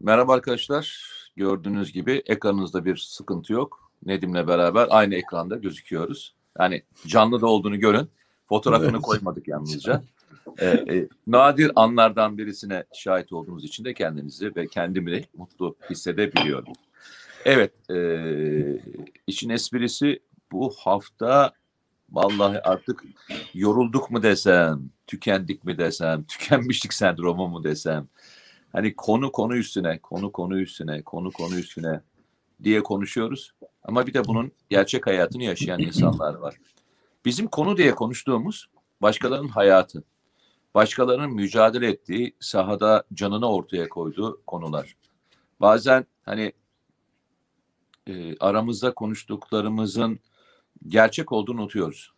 Merhaba arkadaşlar. Gördüğünüz gibi ekranınızda bir sıkıntı yok. Nedim'le beraber aynı ekranda gözüküyoruz. Yani canlı da olduğunu görün. Fotoğrafını Evet. koymadık yalnızca. Ee, e, nadir anlardan birisine şahit olduğumuz için de kendinizi ve kendimi de mutlu hissedebiliyorum. Evet, e, işin esprisi bu hafta vallahi artık yorulduk mu desem, tükendik mi desem, tükenmişlik sendromu mu desem, hani konu konu üstüne, konu konu üstüne, konu konu üstüne diye konuşuyoruz. Ama bir de bunun gerçek hayatını yaşayan insanlar var. Bizim konu diye konuştuğumuz başkalarının hayatı, başkalarının mücadele ettiği, sahada canını ortaya koyduğu konular. Bazen hani e, aramızda konuştuklarımızın gerçek olduğunu unutuyoruz.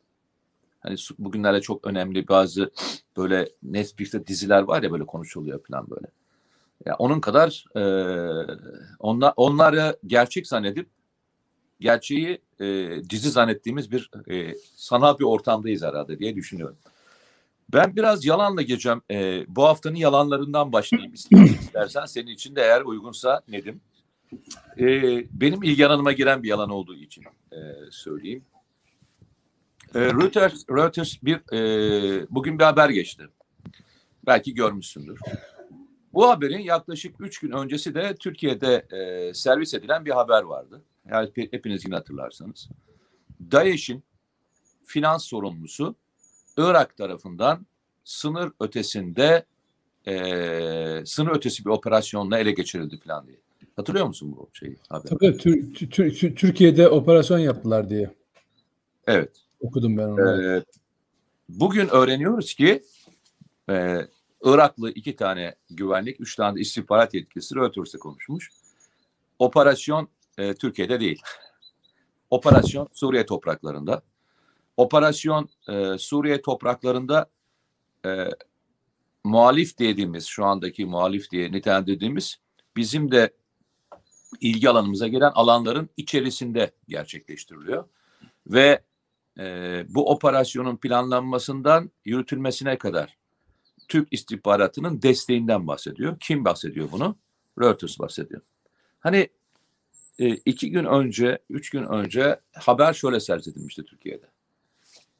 Hani bugünlerde çok önemli bazı böyle Netflix'te diziler var ya böyle konuşuluyor falan böyle. Ya onun kadar e, onlar onları gerçek zannedip gerçeği e, dizi zannettiğimiz bir e, sanal bir ortamdayız herhalde diye düşünüyorum. Ben biraz yalanla gireceğim. E, bu haftanın yalanlarından başlayayım istersen. Senin için de eğer uygunsa Nedim. E, benim ilgi alanıma giren bir yalan olduğu için e, söyleyeyim. E, Reuters, Reuters bir e, bugün bir haber geçti. Belki görmüşsündür. Bu haberin yaklaşık üç gün öncesi de Türkiye'de e, servis edilen bir haber vardı. Yani hepiniz yine hatırlarsanız. DAEŞ'in finans sorumlusu Irak tarafından sınır ötesinde e, sınır ötesi bir operasyonla ele geçirildi falan diye. Hatırlıyor musun bu şeyi? Haber? Tabii Tür- Tür- Tür- Türkiye'de operasyon yaptılar diye Evet. okudum ben onu. Ee, bugün öğreniyoruz ki e, Iraklı iki tane güvenlik, üç tane de istihbarat yetkilisi Reuters'e konuşmuş. Operasyon e, Türkiye'de değil. Operasyon Suriye topraklarında. Operasyon e, Suriye topraklarında e, muhalif dediğimiz, şu andaki muhalif diye nitelendirdiğimiz bizim de ilgi alanımıza giren alanların içerisinde gerçekleştiriliyor. Ve e, bu operasyonun planlanmasından yürütülmesine kadar Türk istihbaratının desteğinden bahsediyor. Kim bahsediyor bunu? Reuters bahsediyor. Hani e, iki gün önce, üç gün önce haber şöyle servis edilmişti Türkiye'de.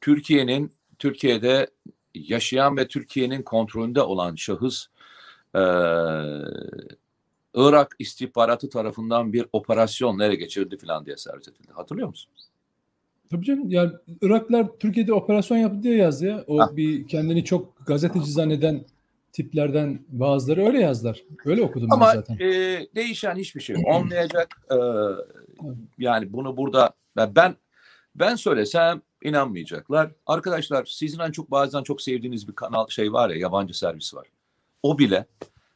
Türkiye'nin, Türkiye'de yaşayan ve Türkiye'nin kontrolünde olan şahıs e, Irak istihbaratı tarafından bir operasyon nereye geçirildi falan diye servis edildi. Hatırlıyor musun? Tabii canım yani Iraklılar Türkiye'de operasyon yaptı diye yazdı ya. O Ha. bir kendini çok gazeteci zanneden tiplerden bazıları öyle yazdılar. Öyle okudum ben Ama zaten. e, değişen hiçbir şey olmayacak. E, yani bunu burada ben ben, ben söylesem inanmayacaklar. Arkadaşlar sizin en çok bazen çok sevdiğiniz bir kanal şey var ya yabancı servis var. O bile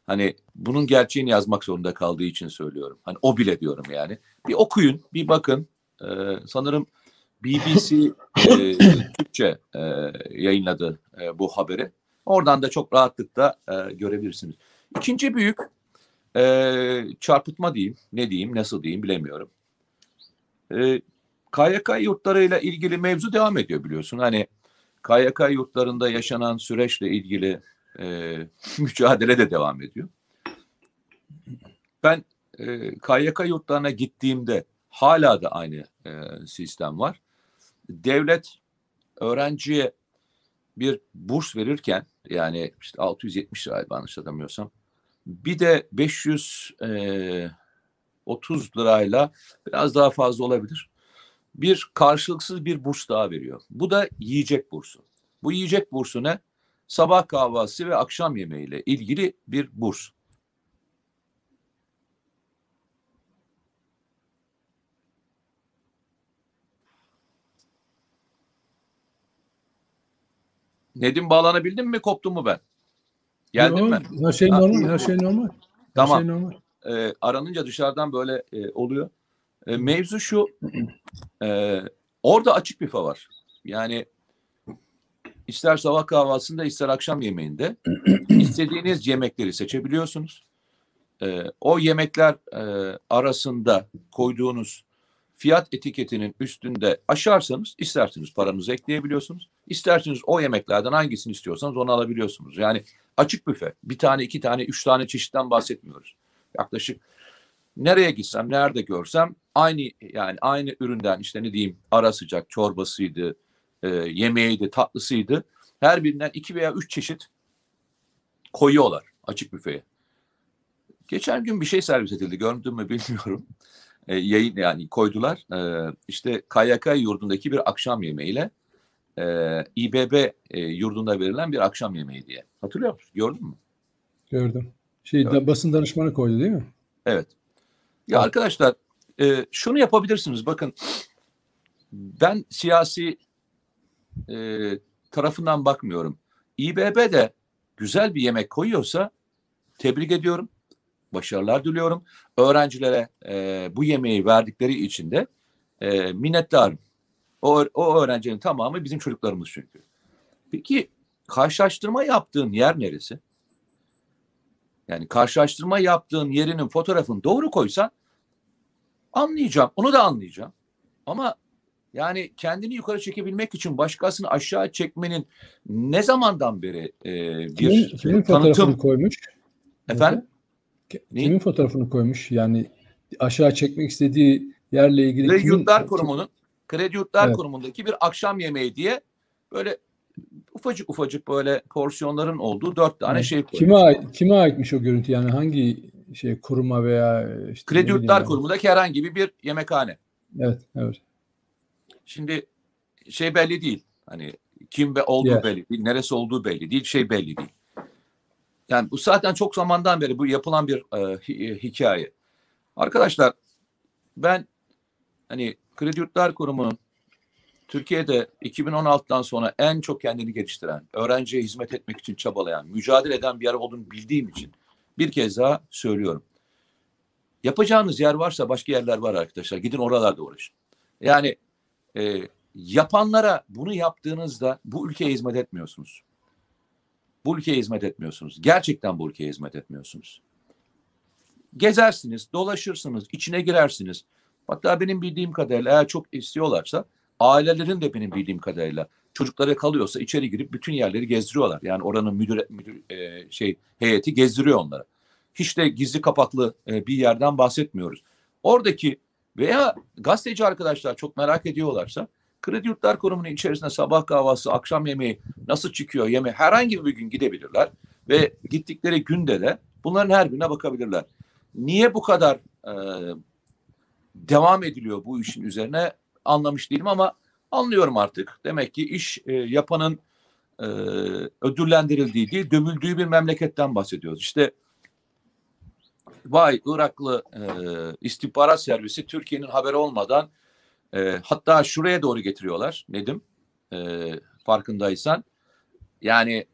hani bunun gerçeğini yazmak zorunda kaldığı için söylüyorum. Hani o bile diyorum yani. Bir okuyun, bir bakın. E, sanırım BBC e, Türkçe e, yayınladı e, bu haberi. Oradan da çok rahatlıkla e, görebilirsiniz. İkinci büyük e, çarpıtma diyeyim, ne diyeyim, nasıl diyeyim bilemiyorum. E, KYK yurtlarıyla ilgili mevzu devam ediyor biliyorsun. Hani KYK yurtlarında yaşanan süreçle ilgili e, mücadele de devam ediyor. Ben e, KYK yurtlarına gittiğimde hala da aynı e, sistem var. Devlet öğrenciye bir burs verirken yani işte 670 lira yanlış hatırlamıyorsam bir de 530 lirayla biraz daha fazla olabilir. Bir karşılıksız bir burs daha veriyor. Bu da yiyecek bursu. Bu yiyecek bursu ne? Sabah kahvaltısı ve akşam yemeğiyle ilgili bir burs. Nedim bağlanabildin mi? Koptu mu ben? Geldim Yo, ben. Her şey normal, her şey normal. Her Tamam. şey normal. e, aranınca dışarıdan böyle e, oluyor. E, mevzu şu, e, orada açık büfe var. Yani ister sabah kahvaltısında ister akşam yemeğinde istediğiniz yemekleri seçebiliyorsunuz. E, o yemekler e, arasında koyduğunuz fiyat etiketinin üstünde aşarsanız isterseniz paranızı ekleyebiliyorsunuz. İsterseniz o yemeklerden hangisini istiyorsanız onu alabiliyorsunuz. Yani açık büfe. Bir tane, iki tane, üç tane çeşitten bahsetmiyoruz. Yaklaşık nereye gitsem, nerede görsem aynı yani aynı üründen işte ne diyeyim ara sıcak çorbasıydı, e, yemeğiydi, tatlısıydı. Her birinden iki veya üç çeşit koyuyorlar açık büfeye. Geçen gün bir şey servis edildi. Gördün mü bilmiyorum. E, yayın yani koydular. E, işte KYK yurdundaki bir akşam yemeğiyle e, İBB e, yurdunda verilen bir akşam yemeği diye. Hatırlıyor musun? Gördün mü? Gördüm. Şey Evet. da, basın danışmanı koydu değil mi? Evet. Ya Evet. arkadaşlar e, şunu yapabilirsiniz. Bakın ben siyasi e, tarafından bakmıyorum. İBB de güzel bir yemek koyuyorsa tebrik ediyorum. Başarılar diliyorum. Öğrencilere e, bu yemeği verdikleri için de e, minnettarım. O, o öğrencinin tamamı bizim çocuklarımız çünkü. Peki karşılaştırma yaptığın yer neresi? Yani karşılaştırma yaptığın yerinin fotoğrafını doğru koysan anlayacağım. Onu da anlayacağım. Ama yani kendini yukarı çekebilmek için başkasını aşağı çekmenin ne zamandan beri e, bir Kimin, e, kimin tanıtım koymuş? efendim Ki- Ne? Kimin fotoğrafını koymuş? Yani aşağı çekmek istediği yerle ilgili Kredi kimin- Yurtlar Kurumu'nun Kredi Yurtlar Evet. Kurumu'ndaki bir akşam yemeği diye böyle ufacık ufacık böyle porsiyonların olduğu dört tane şey koymuş. Kime ait, kime aitmiş o görüntü? Yani hangi şey kuruma veya işte Kredi Yurtlar yani. Kurumu'ndaki herhangi bir yemekhane. Evet, evet. Şimdi şey belli değil. Hani kim be olduğu Yer. belli değil, neresi olduğu belli değil, şey belli değil. Yani bu zaten çok zamandan beri bu yapılan bir e, hi- hikaye. Arkadaşlar ben hani Kredi Yurtlar Kurumu'nun Türkiye'de 2016'dan sonra en çok kendini geliştiren, öğrenciye hizmet etmek için çabalayan, mücadele eden bir yer olduğunu bildiğim için bir kez daha söylüyorum. Yapacağınız yer varsa başka yerler var arkadaşlar. Gidin oralarda uğraşın. Yani e, yapanlara bunu yaptığınızda bu ülkeye hizmet etmiyorsunuz. Bu ülkeye hizmet etmiyorsunuz. Gerçekten bu ülkeye hizmet etmiyorsunuz. Gezersiniz, dolaşırsınız, içine girersiniz. Hatta benim bildiğim kadarıyla eğer çok istiyorlarsa ailelerin de benim bildiğim kadarıyla çocukları kalıyorsa içeri girip bütün yerleri gezdiriyorlar. Yani oranın müdür, müdür e, şey heyeti gezdiriyor onlara. Hiç de gizli kapaklı e, bir yerden bahsetmiyoruz. Oradaki veya gazeteci arkadaşlar çok merak ediyorlarsa Kredi Yurtlar Kurumu'nun içerisinde sabah kahvaltısı, akşam yemeği nasıl çıkıyor yeme herhangi bir gün gidebilirler ve gittikleri günde de bunların her birine bakabilirler. Niye bu kadar e, devam ediliyor bu işin üzerine anlamış değilim ama anlıyorum artık. Demek ki iş e, yapanın e, ödüllendirildiği değil, dövüldüğü bir memleketten bahsediyoruz. İşte vay Iraklı e, istihbarat servisi Türkiye'nin haberi olmadan e, hatta şuraya doğru getiriyorlar Nedim e, farkındaysan. Yani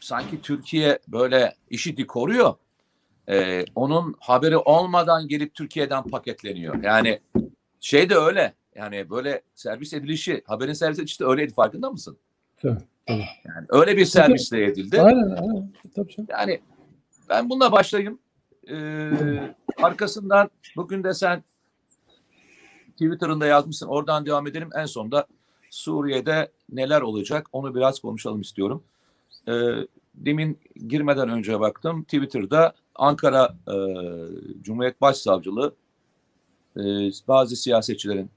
sanki Türkiye böyle işi koruyor. E, onun haberi olmadan gelip Türkiye'den paketleniyor. Yani şey de öyle. Yani böyle servis edilişi, haberin servis edilişi de öyleydi farkında mısın? Tabii, tabii. Yani öyle bir servisle edildi. Aynen, aynen. Tabii canım. Yani ben bununla başlayayım. Ee, arkasından bugün de sen Twitter'ında yazmışsın. Oradan devam edelim. En sonunda Suriye'de neler olacak onu biraz konuşalım istiyorum. Ee, demin girmeden önce baktım. Twitter'da Ankara e, Cumhuriyet Başsavcılığı e, bazı siyasetçilerin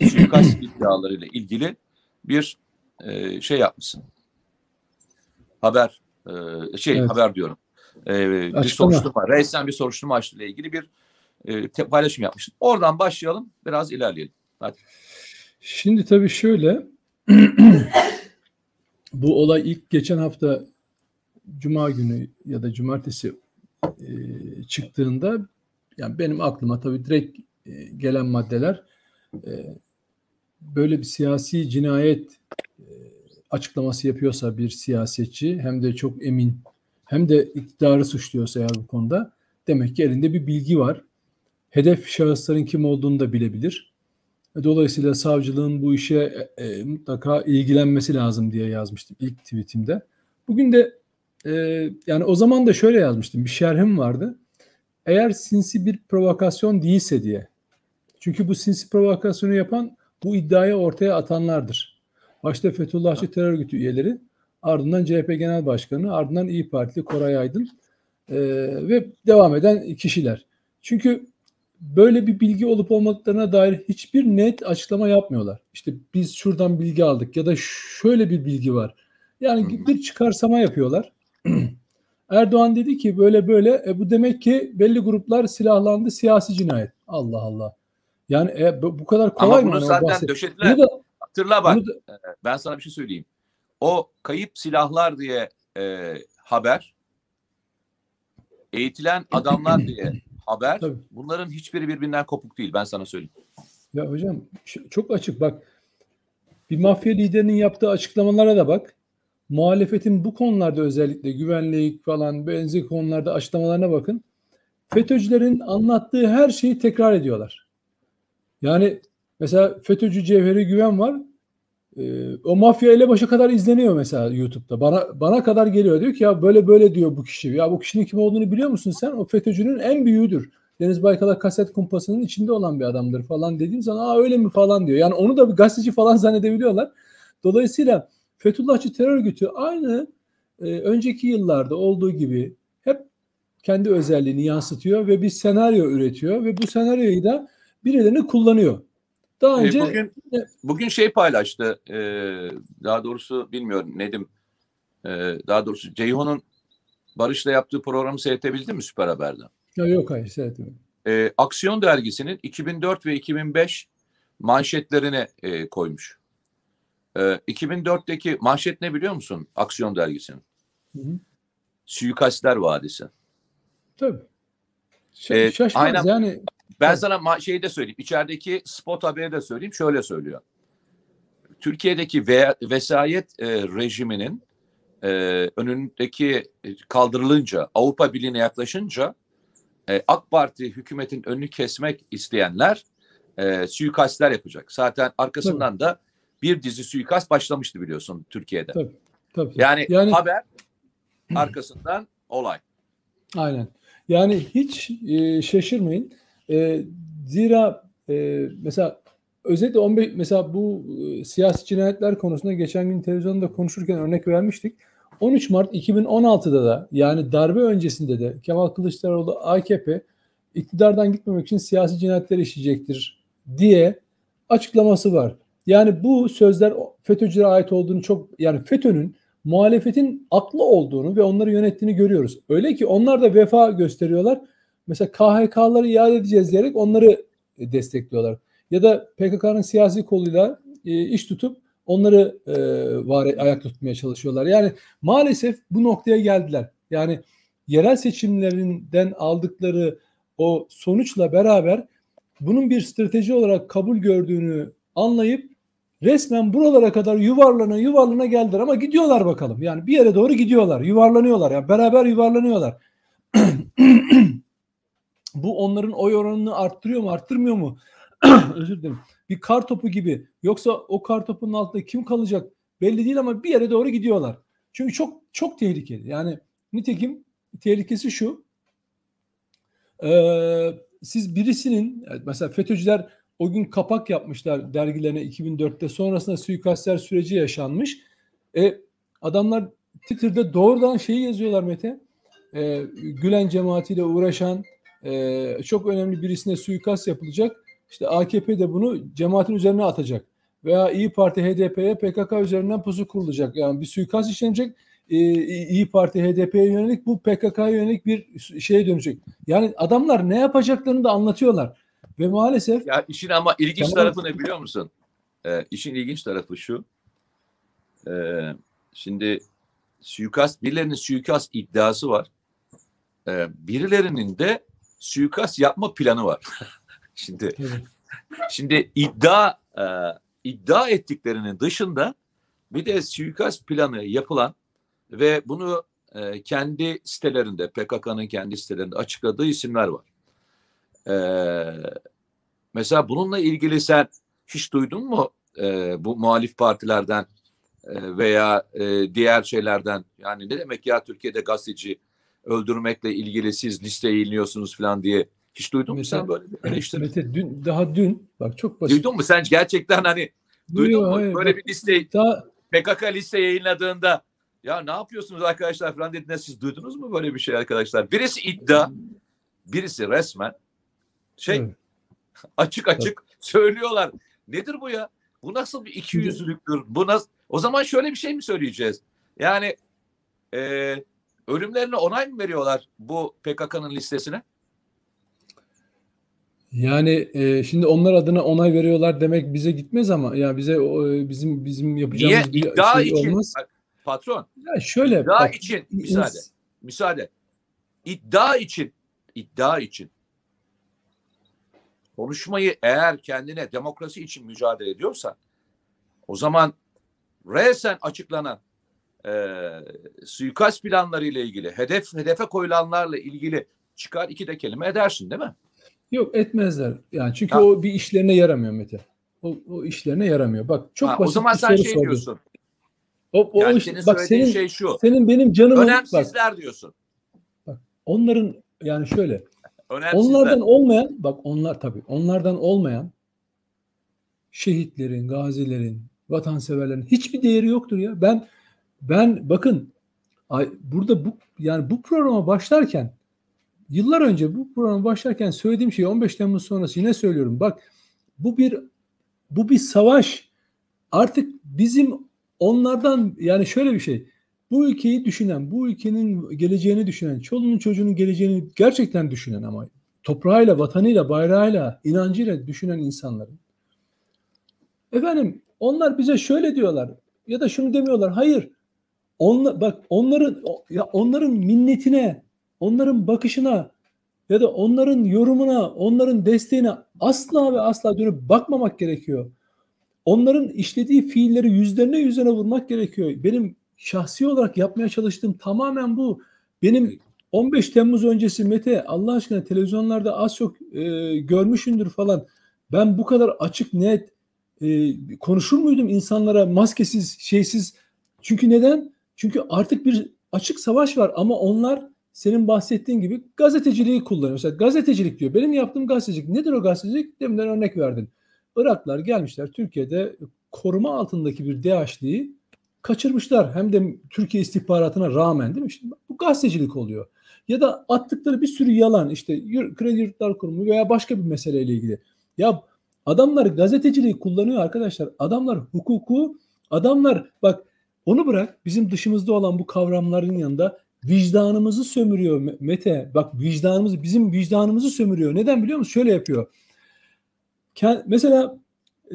suikast iddialarıyla ilgili bir e, şey yapmışsın. Haber e, şey Evet. haber diyorum. E, bir Açıklama. soruşturma, reisen bir soruşturma açtığıyla ilgili bir e, paylaşım yapmışsın. Oradan başlayalım, biraz ilerleyelim. Hadi. Şimdi tabii şöyle bu olay ilk geçen hafta Cuma günü ya da Cumartesi e, çıktığında yani benim aklıma tabii direkt e, gelen maddeler e, böyle bir siyasi cinayet e, açıklaması yapıyorsa bir siyasetçi hem de çok emin hem de iktidarı suçluyorsa eğer bu konuda demek ki elinde bir bilgi var. Hedef şahısların kim olduğunu da bilebilir. Dolayısıyla savcılığın bu işe e, mutlaka ilgilenmesi lazım diye yazmıştım ilk tweetimde. Bugün de e, yani o zaman da şöyle yazmıştım. Bir şerhim vardı. Eğer sinsi bir provokasyon değilse diye. Çünkü bu sinsi provokasyonu yapan bu iddiayı ortaya atanlardır. Başta Fethullahçı terör örgütü üyeleri, ardından CHP Genel Başkanı, ardından İyi Partili Koray Aydın. e, ve devam eden kişiler. Çünkü böyle bir bilgi olup olmadıklarına dair hiçbir net açıklama yapmıyorlar. İşte biz şuradan bilgi aldık ya da şöyle bir bilgi var. Yani bir çıkarsama yapıyorlar. Erdoğan dedi ki böyle böyle e, bu demek ki belli gruplar silahlandı siyasi cinayet. Allah Allah. Yani e, bu kadar kolay Ama mı? bunu zaten bahset-. Bunu da, Hatırla bak bunu da- ben sana bir şey söyleyeyim. O kayıp silahlar diye e, haber, eğitilen adamlar diye haber, Tabii. bunların hiçbiri birbirinden kopuk değil. Ben sana söyleyeyim. Ya hocam çok açık bak. Bir mafya liderinin yaptığı açıklamalara da bak. Muhalefetin bu konularda özellikle güvenlik falan benzer konularda açıklamalarına bakın. FETÖ'cülerin anlattığı her şeyi tekrar ediyorlar. Yani mesela FETÖ'cü Cevheri Güven var. Ee, o mafya elebaşı kadar izleniyor mesela YouTube'da. Bana bana kadar geliyor. Diyor ki ya böyle böyle diyor bu kişi. Ya bu kişinin kim olduğunu biliyor musun sen? O FETÖ'cünün en büyüğüdür. Deniz Baykal'a kaset kumpasının içinde olan bir adamdır falan dediğim zaman aa öyle mi falan diyor. Yani onu da bir gazeteci falan zannedebiliyorlar. Dolayısıyla Fethullahçı terör örgütü aynı e, önceki yıllarda olduğu gibi hep kendi özelliğini yansıtıyor ve bir senaryo üretiyor ve bu senaryoyu da birilerini kullanıyor. Daha E, önce bugün bugün şey paylaştı. e, daha doğrusu bilmiyorum Nedim. e, daha doğrusu Ceyhun'un Barış'la yaptığı programı seyredebildin mi Süper Haber'de? Ya yok hayır seyretmedim. E, Aksiyon dergisinin 2004 ve 2005 manşetlerini e, koymuş. E, 2004'teki manşet ne biliyor musun? Aksiyon dergisinin. Hı hı. Suikastler Vadisi. Tabii. Ş- Ee, şaşmaz aynen. yani Ben Tabii. sana şeyi de söyleyeyim. İçerideki spot haberi de söyleyeyim. Şöyle söylüyor. Türkiye'deki ve vesayet e, rejiminin e, önündeki e, kaldırılınca, Avrupa Birliği'ne yaklaşınca e, AK Parti hükümetin önünü kesmek isteyenler e, suikastler yapacak. Zaten arkasından da bir dizi suikast başlamıştı biliyorsun Türkiye'de. Tabii. tabii. Yani, Yani- haber arkasından olay. Aynen. Yani hiç e, şaşırmayın. E, zira e, mesela özellikle 15 mesela bu e, siyasi cinayetler konusunda geçen gün televizyonda konuşurken örnek vermiştik. 13 Mart 2016'da da yani darbe öncesinde de Kemal Kılıçdaroğlu AKP iktidardan gitmemek için siyasi cinayetler işleyecektir diye açıklaması var. Yani bu sözler FETÖ'cülere ait olduğunu çok yani FETÖ'nün muhalefetin aklı olduğunu ve onları yönettiğini görüyoruz. Öyle ki onlar da vefa gösteriyorlar. Mesela KHK'ları iade edeceğiz diyerek onları destekliyorlar. Ya da PKK'nın siyasi koluyla e, iş tutup onları e, var ayak tutmaya çalışıyorlar. Yani maalesef bu noktaya geldiler. Yani yerel seçimlerinden aldıkları o sonuçla beraber bunun bir strateji olarak kabul gördüğünü anlayıp resmen buralara kadar yuvarlana yuvarlana geldiler ama gidiyorlar bakalım. Yani bir yere doğru gidiyorlar. Yuvarlanıyorlar. Yani beraber yuvarlanıyorlar. Bu onların oy oranını arttırıyor mu, arttırmıyor mu? Özür dilerim. Bir kar topu gibi. Yoksa o kar topunun altında kim kalacak belli değil ama bir yere doğru gidiyorlar. Çünkü çok çok tehlikeli. Yani nitekim tehlikesi şu. Ee, siz birisinin mesela FETÖ'cüler o gün kapak yapmışlar dergilerine 2004'te sonrasında suikastler süreci yaşanmış. E, adamlar Twitter'da doğrudan şeyi yazıyorlar Mete. E, Gülen cemaatiyle uğraşan e, çok önemli birisine suikast yapılacak. İşte AKP de bunu cemaatin üzerine atacak. Veya İyi Parti HDP'ye PKK üzerinden pusu kurulacak. Yani bir suikast işlenecek. E, İyi Parti HDP'ye yönelik bu PKK'ya yönelik bir şeye dönecek. Yani adamlar ne yapacaklarını da anlatıyorlar. Ve maalesef Ya işin ama ilginç Tamam. tarafı ne biliyor musun? Ee, işin ilginç tarafı şu. Ee, şimdi suikast, birilerinin suikast iddiası var. Ee, birilerinin de suikast yapma planı var. şimdi Evet. şimdi iddia e, iddia ettiklerinin dışında bir de suikast planı yapılan ve bunu e, kendi sitelerinde PKK'nın kendi sitelerinde açıkladığı isimler var. Ee, mesela bununla ilgili sen hiç duydun mu e, bu muhalif partilerden e, veya e, diğer şeylerden yani ne demek ya Türkiye'de gazeteci öldürmekle ilgili siz liste yayınlıyorsunuz falan diye hiç duydun mu sen böyle bir eleştiri? Mete dün daha dün bak çok basit. Duydun mu sen gerçekten hani duydun Yok, mu hayır, böyle bak, bir liste daha PKK liste yayınladığında Ya ne yapıyorsunuz arkadaşlar falan dediğinde siz duydunuz mu böyle bir şey arkadaşlar? Birisi iddia, birisi resmen şey Evet. açık açık söylüyorlar. Nedir bu ya? Bu nasıl bir iki yüzlülüktür? Bu nasıl? O zaman şöyle bir şey mi söyleyeceğiz? Yani e, ölümlerine onay mı veriyorlar bu PKK'nın listesine? Yani e, şimdi onlar adına onay veriyorlar demek bize gitmez ama ya bize o, e, bizim bizim Niye? yapacağımız bir İddia şey için. olmaz. Patron, Ya şöyle iddia bak, için ins- müsaade. Müsaade. İddia için, iddia için konuşmayı eğer kendine demokrasi için mücadele ediyorsan o zaman resen açıklanan e, suikast planları ile ilgili, hedef hedefe koyulanlarla ilgili çıkar iki de kelime edersin değil mi? Yok etmezler. Yani çünkü Ha. o bir işlerine yaramıyor Mete. O, o işlerine yaramıyor. Bak çok Ha, basit o zaman bir sen şey sordun. diyorsun. O, o yani iş- senin bak senin şey şu. senin benim canımın bak Önemsizler diyorsun. onların yani şöyle Önemsizler. onlardan olmayan bak onlar tabii onlardan olmayan şehitlerin, gazilerin, vatanseverlerin hiçbir değeri yoktur ya. Ben ben bakın burada bu yani bu programa başlarken yıllar önce bu programa başlarken söylediğim şey 15 Temmuz sonrası yine söylüyorum. Bak bu bir bu bir savaş. Artık bizim onlardan yani şöyle bir şey. Bu ülkeyi düşünen, bu ülkenin geleceğini düşünen, çoluğunun çocuğunun geleceğini gerçekten düşünen ama toprağıyla, vatanıyla, bayrağıyla, inancıyla düşünen insanların. Efendim onlar bize şöyle diyorlar ya da şunu demiyorlar. Hayır. Onlar, bak onların ya onların minnetine, onların bakışına ya da onların yorumuna, onların desteğine asla ve asla dönüp bakmamak gerekiyor. Onların işlediği fiilleri yüzlerine yüzlerine vurmak gerekiyor. Benim şahsi olarak yapmaya çalıştığım tamamen bu. Benim 15 Temmuz öncesi Mete Allah aşkına televizyonlarda az çok e, görmüşündür falan. Ben bu kadar açık net e, konuşur muydum insanlara maskesiz şeysiz? Çünkü neden? Çünkü artık bir açık savaş var ama onlar senin bahsettiğin gibi gazeteciliği kullanıyor. Mesela gazetecilik diyor. Benim yaptığım gazetecilik. Nedir o gazetecilik? Deminden örnek verdin. Iraklar gelmişler Türkiye'de koruma altındaki bir DH'liyi kaçırmışlar. Hem de Türkiye istihbaratına rağmen değil mi? Şimdi bu gazetecilik oluyor. Ya da attıkları bir sürü yalan işte kredi yurtlar kurumu veya başka bir meseleyle ilgili. Ya adamlar gazeteciliği kullanıyor arkadaşlar. Adamlar hukuku, adamlar bak onu bırak bizim dışımızda olan bu kavramların yanında vicdanımızı sömürüyor Me- Mete. Bak vicdanımızı bizim vicdanımızı sömürüyor. Neden biliyor musun? Şöyle yapıyor. Ken- mesela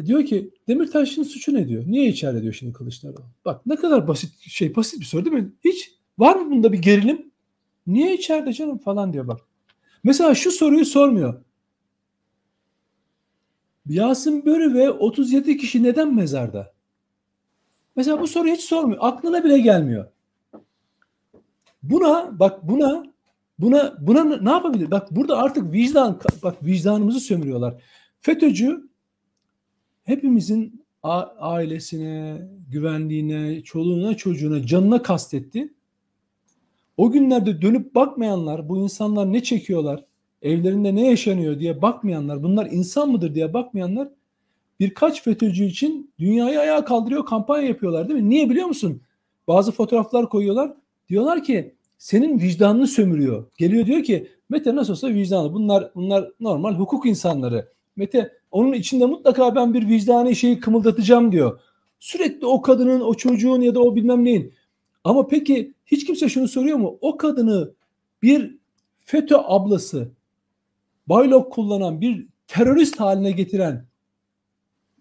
diyor ki Demirtaş'ın suçu ne diyor? Niye içeride diyor şimdi Kılıçdaroğlu? Bak ne kadar basit şey basit bir soru değil mi? Hiç var mı bunda bir gerilim? Niye içeride canım falan diyor bak. Mesela şu soruyu sormuyor. Yasin Börü ve 37 kişi neden mezarda? Mesela bu soruyu hiç sormuyor. Aklına bile gelmiyor. Buna bak buna buna buna ne yapabilir? Bak burada artık vicdan bak vicdanımızı sömürüyorlar. FETÖ'cü hepimizin ailesine, güvenliğine, çoluğuna, çocuğuna, canına kastetti. O günlerde dönüp bakmayanlar, bu insanlar ne çekiyorlar, evlerinde ne yaşanıyor diye bakmayanlar, bunlar insan mıdır diye bakmayanlar birkaç FETÖ'cü için dünyayı ayağa kaldırıyor, kampanya yapıyorlar değil mi? Niye biliyor musun? Bazı fotoğraflar koyuyorlar. Diyorlar ki senin vicdanını sömürüyor. Geliyor diyor ki Mete nasıl olsa vicdanı. Bunlar bunlar normal hukuk insanları. Mete onun içinde mutlaka ben bir vicdani şeyi kımıldatacağım diyor. Sürekli o kadının, o çocuğun ya da o bilmem neyin. Ama peki hiç kimse şunu soruyor mu? O kadını bir FETÖ ablası baylok kullanan bir terörist haline getiren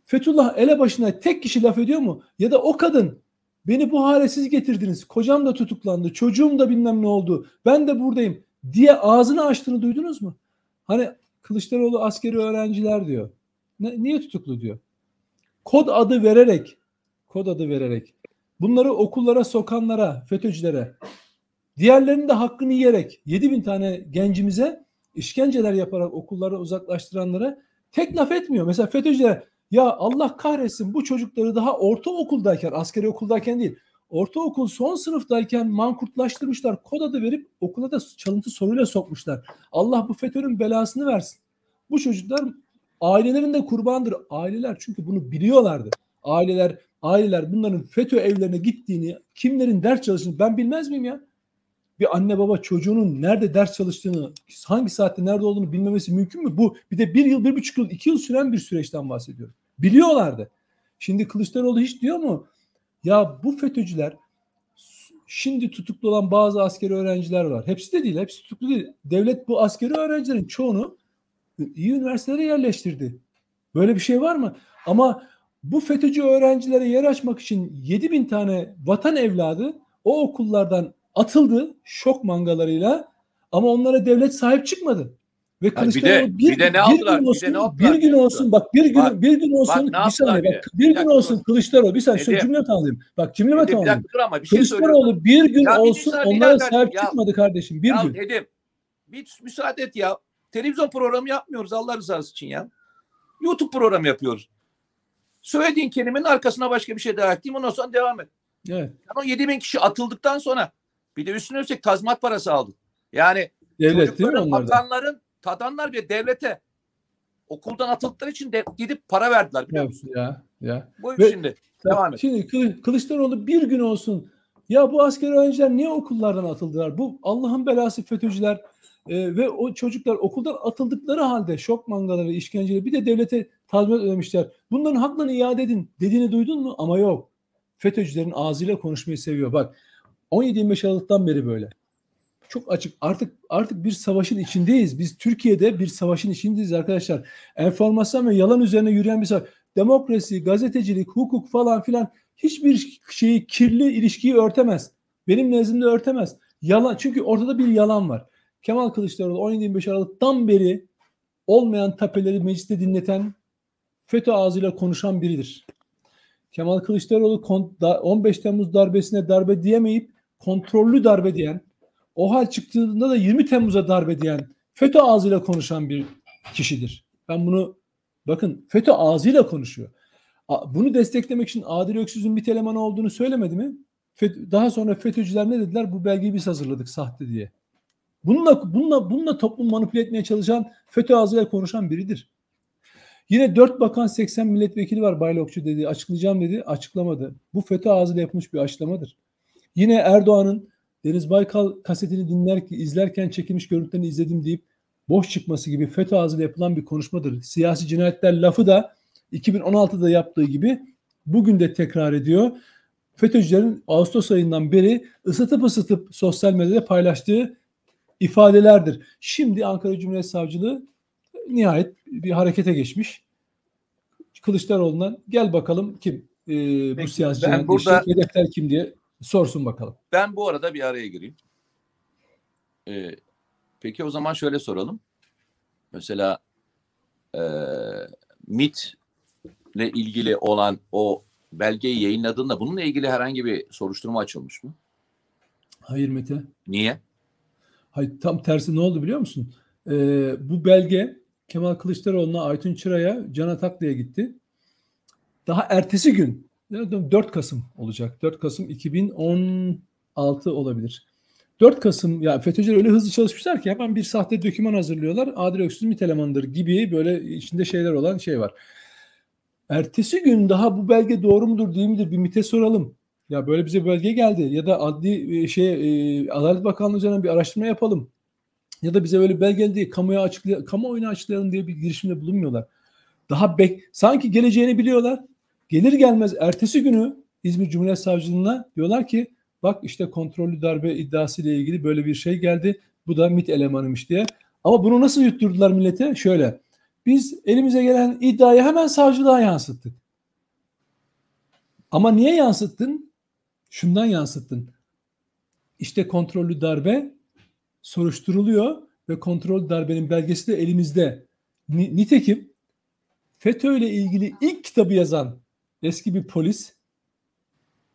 Fethullah elebaşına tek kişi laf ediyor mu? Ya da o kadın beni bu hale siz getirdiniz. Kocam da tutuklandı. Çocuğum da bilmem ne oldu. Ben de buradayım diye ağzını açtığını duydunuz mu? Hani Kılıçdaroğlu askeri öğrenciler diyor. Ne, niye tutuklu diyor? Kod adı vererek kod adı vererek bunları okullara sokanlara, FETÖ'cülere diğerlerinin de hakkını yiyerek 7 bin tane gencimize işkenceler yaparak okullara uzaklaştıranlara tek laf etmiyor. Mesela FETÖ'cüler ya Allah kahretsin bu çocukları daha ortaokuldayken, askeri okuldayken değil, ortaokul son sınıftayken mankurtlaştırmışlar. Kod adı verip okula da çalıntı soruyla sokmuşlar. Allah bu FETÖ'nün belasını versin. Bu çocuklar ailelerinde kurbandır. Aileler çünkü bunu biliyorlardı. aileler aileler bunların FETÖ evlerine gittiğini, kimlerin ders çalıştığını ben bilmez miyim ya? Bir anne baba çocuğunun nerede ders çalıştığını, hangi saatte nerede olduğunu bilmemesi mümkün mü? Bu bir de bir yıl, bir buçuk yıl, iki yıl süren bir süreçten bahsediyorum. Biliyorlardı. Şimdi Kılıçdaroğlu hiç diyor mu? Ya bu FETÖ'cüler şimdi tutuklu olan bazı askeri öğrenciler var. Hepsi de değil, hepsi tutuklu değil. Devlet bu askeri öğrencilerin çoğunu iyi üniversitelere yerleştirdi. Böyle bir şey var mı? Ama bu FETÖ'cü öğrencilere yer açmak için 7 bin tane vatan evladı o okullardan atıldı şok mangalarıyla ama onlara devlet sahip çıkmadı. Ve yani bir de, bir, bir de ne yaptılar? Gün olsun, bir de ne? Bir gün olsun bak bir gün bak, bir gün olsun bak, bir saniye bak bir, bir gün olsun Kılıçdaroğlu bir saniye şu cümle tamamlayayım. Bak cümle tamamlayayım. Bir şey Kılıçdaroğlu bir gün ya, olsun bir onlara sahip ya, çıkmadı kardeşim bir ya, gün. Dedim. Bir müsaade et ya. Televizyon programı yapmıyoruz Allah rızası için ya. YouTube programı yapıyoruz. Söylediğin kelimenin arkasına başka bir şey daha ekleyeyim ondan sonra devam et. Evet. Yani o 7 bin kişi atıldıktan sonra bir de üstüne üstlük tazminat parası aldı. Yani Devlet değil mi tatanlar bir devlete okuldan atıldıkları için de gidip para verdiler biliyor musun? Ya, ya. Buyur Ve, şimdi. Devam et. Şimdi Kılıçdaroğlu bir gün olsun ya bu asker öğrenciler niye okullardan atıldılar? Bu Allah'ın belası FETÖ'cüler e, ve o çocuklar okuldan atıldıkları halde şok mangaları, işkenceleri bir de devlete tazminat ödemişler. Bunların haklarını iade edin dediğini duydun mu? Ama yok. FETÖ'cülerin ağzıyla konuşmayı seviyor. Bak 17-25 Aralık'tan beri böyle. Çok açık. Artık artık bir savaşın içindeyiz. Biz Türkiye'de bir savaşın içindeyiz arkadaşlar. Enformasyon ve yalan üzerine yürüyen bir savaş. Demokrasi, gazetecilik, hukuk falan filan hiçbir şeyi kirli ilişkiyi örtemez. Benim nezdimde örtemez. Yalan çünkü ortada bir yalan var. Kemal Kılıçdaroğlu 17-25 Aralık'tan beri olmayan tapeleri mecliste dinleten FETÖ ağzıyla konuşan biridir. Kemal Kılıçdaroğlu 15 Temmuz darbesine darbe diyemeyip kontrollü darbe diyen, o hal çıktığında da 20 Temmuz'a darbe diyen FETÖ ağzıyla konuşan bir kişidir. Ben bunu bakın FETÖ ağzıyla konuşuyor. Bunu desteklemek için Adil Öksüz'ün bir elemanı olduğunu söylemedi mi? Daha sonra FETÖ'cüler ne dediler? Bu belgeyi biz hazırladık sahte diye. Bununla, bununla, bununla toplum manipüle etmeye çalışan FETÖ ağzıyla konuşan biridir. Yine 4 bakan 80 milletvekili var Baylokçu dedi. Açıklayacağım dedi. Açıklamadı. Bu FETÖ ağzıyla yapılmış bir açıklamadır. Yine Erdoğan'ın Deniz Baykal kasetini dinler, izlerken çekilmiş görüntülerini izledim deyip boş çıkması gibi FETÖ ağzıyla yapılan bir konuşmadır. Siyasi cinayetler lafı da 2016'da yaptığı gibi bugün de tekrar ediyor. FETÖ'cülerin Ağustos ayından beri ısıtıp ısıtıp sosyal medyada paylaştığı ifadelerdir. Şimdi Ankara Cumhuriyet Savcılığı nihayet bir harekete geçmiş. Kılıçdaroğlu'ndan gel bakalım kim e, bu siyasi ben burada, hedefler kim diye sorsun bakalım. Ben bu arada bir araya gireyim. Ee, peki o zaman şöyle soralım. Mesela e, MIT ile ilgili olan o belgeyi yayınladığında bununla ilgili herhangi bir soruşturma açılmış mı? Hayır Mete. Niye? Hayır tam tersi ne oldu biliyor musun? Ee, bu belge Kemal Kılıçdaroğlu'na Aytun Çıra'ya Can Ataklı'ya gitti. Daha ertesi gün 4 Kasım olacak. 4 Kasım 2016 olabilir. 4 Kasım ya FETÖ'cüler öyle hızlı çalışmışlar ki hemen bir sahte doküman hazırlıyorlar. Adil Öksüz MİT elemanıdır gibi böyle içinde şeyler olan şey var. Ertesi gün daha bu belge doğru mudur değil midir bir MİT'e soralım. Ya böyle bize belge geldi ya da adli e, şey e, Adalet Bakanlığı üzerinden bir araştırma yapalım. Ya da bize böyle belge geldi kamuya açıklay kamuoyuna açıklayalım diye bir girişimde bulunmuyorlar. Daha bek sanki geleceğini biliyorlar. Gelir gelmez ertesi günü İzmir Cumhuriyet Savcılığına diyorlar ki bak işte kontrollü darbe iddiası ile ilgili böyle bir şey geldi. Bu da MIT elemanıymış diye. Ama bunu nasıl yutturdular millete? Şöyle. Biz elimize gelen iddiayı hemen savcılığa yansıttık. Ama niye yansıttın? Şundan yansıttın. İşte kontrollü darbe soruşturuluyor ve kontrol darbenin belgesi de elimizde. Nitekim FETÖ ile ilgili ilk kitabı yazan eski bir polis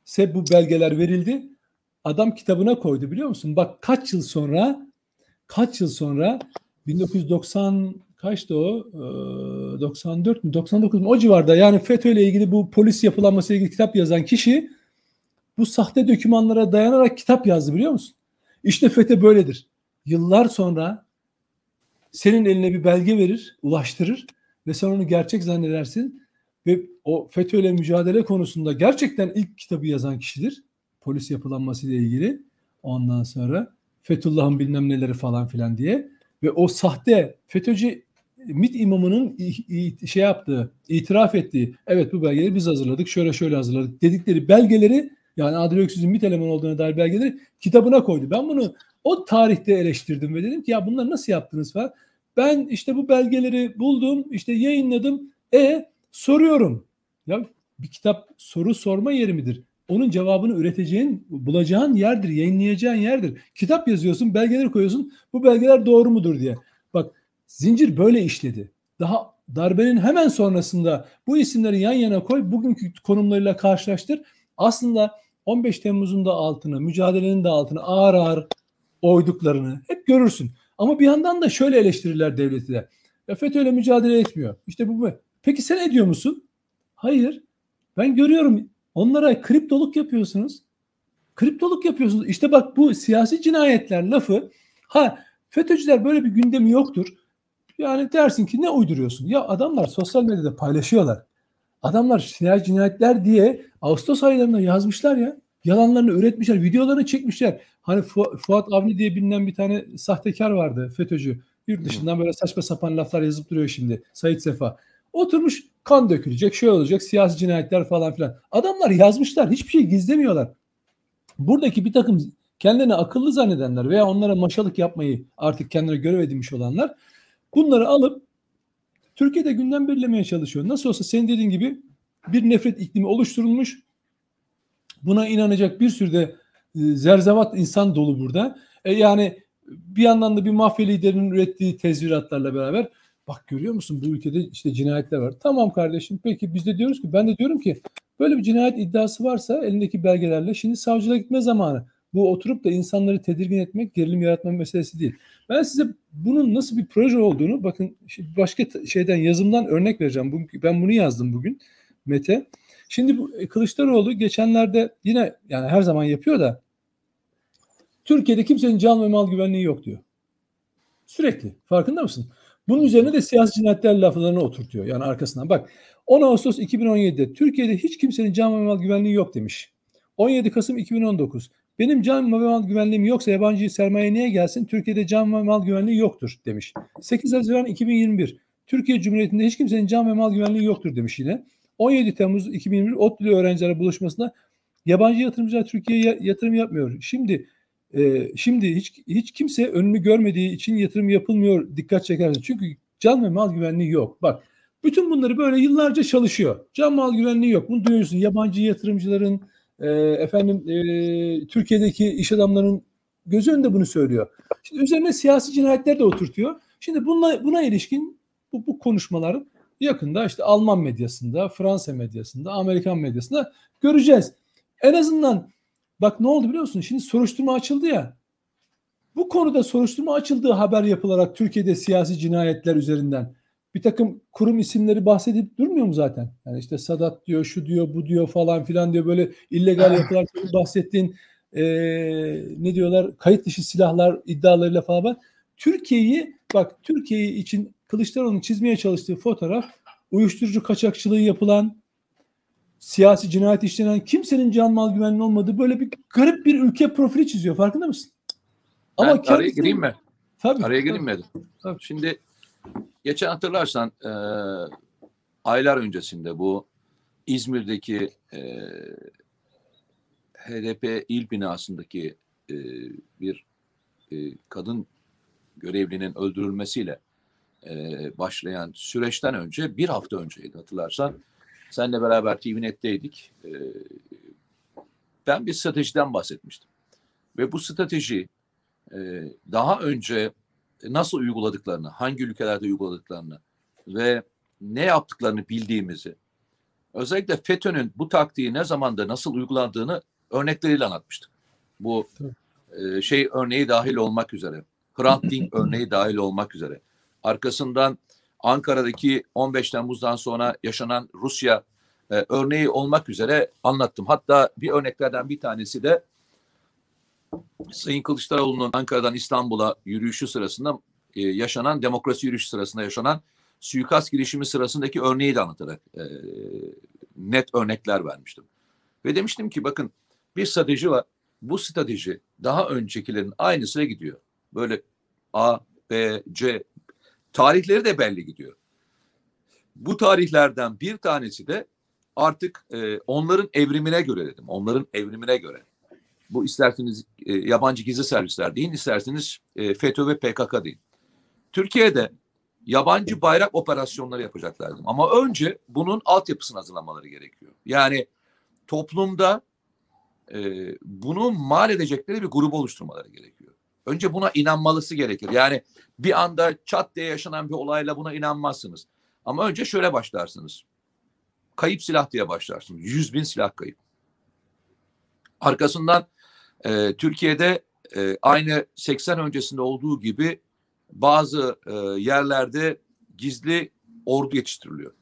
ise bu belgeler verildi. Adam kitabına koydu biliyor musun? Bak kaç yıl sonra kaç yıl sonra 1990 kaçtı o? Ee, 94 mü 99 mu o civarda yani FETÖ ile ilgili bu polis yapılanması ile ilgili kitap yazan kişi bu sahte dokümanlara dayanarak kitap yazdı biliyor musun? İşte FETÖ böyledir. Yıllar sonra senin eline bir belge verir, ulaştırır ve sen onu gerçek zannedersin. Ve o FETÖ'yle mücadele konusunda gerçekten ilk kitabı yazan kişidir. Polis yapılanması ile ilgili. Ondan sonra Fethullah'ın bilmem neleri falan filan diye ve o sahte FETÖ'cü MİT imamının şey yaptığı, itiraf ettiği, evet bu belgeleri biz hazırladık, şöyle şöyle hazırladık dedikleri belgeleri yani Adil Öksüz'ün MİT elemanı olduğuna dair belgeleri kitabına koydu. Ben bunu o tarihte eleştirdim ve dedim ki ya bunları nasıl yaptınız falan. Ben işte bu belgeleri buldum, işte yayınladım. E soruyorum. Ya bir kitap soru sorma yeri midir? Onun cevabını üreteceğin, bulacağın yerdir, yayınlayacağın yerdir. Kitap yazıyorsun, belgeleri koyuyorsun. Bu belgeler doğru mudur diye. Bak zincir böyle işledi. Daha darbenin hemen sonrasında bu isimleri yan yana koy, bugünkü konumlarıyla karşılaştır. Aslında 15 Temmuz'un da altını, mücadelenin de altını ağır ağır oyduklarını hep görürsün. Ama bir yandan da şöyle eleştirirler devleti de. Ya FETÖ'yle mücadele etmiyor. İşte bu. Peki sen ediyor musun? Hayır. Ben görüyorum onlara kriptoluk yapıyorsunuz. Kriptoluk yapıyorsunuz. İşte bak bu siyasi cinayetler lafı ha FETÖ'cüler böyle bir gündemi yoktur. Yani dersin ki ne uyduruyorsun? Ya adamlar sosyal medyada paylaşıyorlar. Adamlar siyasi cinayetler diye Ağustos aylarında yazmışlar ya. Yalanlarını üretmişler, videolarını çekmişler. Hani Fu- Fuat Avni diye bilinen bir tane sahtekar vardı, FETÖ'cü. Yurt dışından böyle saçma sapan laflar yazıp duruyor şimdi. Sait Sefa. Oturmuş kan dökülecek, şey olacak, siyasi cinayetler falan filan. Adamlar yazmışlar, hiçbir şey gizlemiyorlar. Buradaki bir takım kendini akıllı zannedenler veya onlara maşalık yapmayı artık kendine görev edinmiş olanlar bunları alıp Türkiye'de gündem belirlemeye çalışıyor. Nasıl olsa senin dediğin gibi bir nefret iklimi oluşturulmuş. Buna inanacak bir sürü de e, zerzevat insan dolu burada. E yani bir yandan da bir mafya liderinin ürettiği tezviratlarla beraber bak görüyor musun bu ülkede işte cinayetler var. Tamam kardeşim peki biz de diyoruz ki ben de diyorum ki böyle bir cinayet iddiası varsa elindeki belgelerle şimdi savcılığa gitme zamanı. Bu oturup da insanları tedirgin etmek, gerilim yaratma meselesi değil. Ben size bunun nasıl bir proje olduğunu bakın başka şeyden yazımdan örnek vereceğim. Ben bunu yazdım bugün Mete. Şimdi bu e, Kılıçdaroğlu geçenlerde yine yani her zaman yapıyor da Türkiye'de kimsenin can ve mal güvenliği yok diyor. Sürekli. Farkında mısın? Bunun üzerine de siyasi cinayetler laflarını oturtuyor. Yani arkasından. Bak 10 Ağustos 2017'de Türkiye'de hiç kimsenin can ve mal güvenliği yok demiş. 17 Kasım 2019 benim can ve mal güvenliğim yoksa yabancı sermaye niye gelsin? Türkiye'de can ve mal güvenliği yoktur demiş. 8 Haziran 2021 Türkiye Cumhuriyeti'nde hiç kimsenin can ve mal güvenliği yoktur demiş yine. 17 Temmuz 2021 ODTÜ'lü öğrenciler buluşmasında yabancı yatırımcılar Türkiye'ye yatırım yapmıyor. Şimdi e, şimdi hiç hiç kimse önünü görmediği için yatırım yapılmıyor dikkat çekersin. Çünkü can ve mal güvenliği yok. Bak bütün bunları böyle yıllarca çalışıyor. Can mal güvenliği yok. Bunu duyuyorsun. Yabancı yatırımcıların e, efendim e, Türkiye'deki iş adamlarının gözü önünde bunu söylüyor. Şimdi üzerine siyasi cinayetler de oturtuyor. Şimdi bununla, buna ilişkin bu, bu konuşmalar yakında işte Alman medyasında, Fransa medyasında, Amerikan medyasında göreceğiz. En azından bak ne oldu biliyor musun? Şimdi soruşturma açıldı ya. Bu konuda soruşturma açıldığı haber yapılarak Türkiye'de siyasi cinayetler üzerinden bir takım kurum isimleri bahsedip durmuyor mu zaten? Yani işte Sadat diyor, şu diyor, bu diyor falan filan diyor böyle illegal yapılar bahsettiğin e, ne diyorlar kayıt dışı silahlar iddialarıyla falan. Türkiye'yi bak Türkiye için Kılıçdaroğlu'nun çizmeye çalıştığı fotoğraf uyuşturucu kaçakçılığı yapılan, siyasi cinayet işlenen, kimsenin can mal güvenliği olmadığı böyle bir garip bir ülke profili çiziyor. Farkında mısın? Ben Ama kendisi... araya gireyim mi? Tabii. Araya gireyim mi? Tabii. Şimdi geçen hatırlarsan e, aylar öncesinde bu İzmir'deki e, HDP il binasındaki e, bir e, kadın görevlinin öldürülmesiyle e, başlayan süreçten önce bir hafta önceydi hatırlarsan. Seninle beraber TVNet'teydik. E, ben bir stratejiden bahsetmiştim. Ve bu strateji e, daha önce nasıl uyguladıklarını, hangi ülkelerde uyguladıklarını ve ne yaptıklarını bildiğimizi, özellikle FETÖ'nün bu taktiği ne zamanda nasıl uygulandığını örnekleriyle anlatmıştık. Bu e, şey örneği dahil olmak üzere, Hrant Dink örneği dahil olmak üzere arkasından Ankara'daki 15 Temmuz'dan sonra yaşanan Rusya e, örneği olmak üzere anlattım. Hatta bir örneklerden bir tanesi de Sayın Kılıçdaroğlu'nun Ankara'dan İstanbul'a yürüyüşü sırasında e, yaşanan demokrasi yürüyüşü sırasında yaşanan suikast girişimi sırasındaki örneği de anlatarak e, net örnekler vermiştim. Ve demiştim ki bakın bir strateji var. Bu strateji daha öncekilerin aynısına gidiyor. Böyle A, B, C tarihleri de belli gidiyor. Bu tarihlerden bir tanesi de artık e, onların evrimine göre dedim. Onların evrimine göre. Bu isterseniz e, yabancı gizli servisler deyin, isterseniz e, FETÖ ve PKK deyin. Türkiye'de yabancı bayrak operasyonları yapacaklardı. Ama önce bunun altyapısını hazırlamaları gerekiyor. Yani toplumda e, bunu mal edecekleri bir grubu oluşturmaları gerekiyor. Önce buna inanmalısı gerekir. Yani bir anda çat diye yaşanan bir olayla buna inanmazsınız. Ama önce şöyle başlarsınız. Kayıp silah diye başlarsınız. Yüz bin silah kayıp. Arkasından e, Türkiye'de e, aynı 80 öncesinde olduğu gibi bazı e, yerlerde gizli ordu yetiştiriliyor.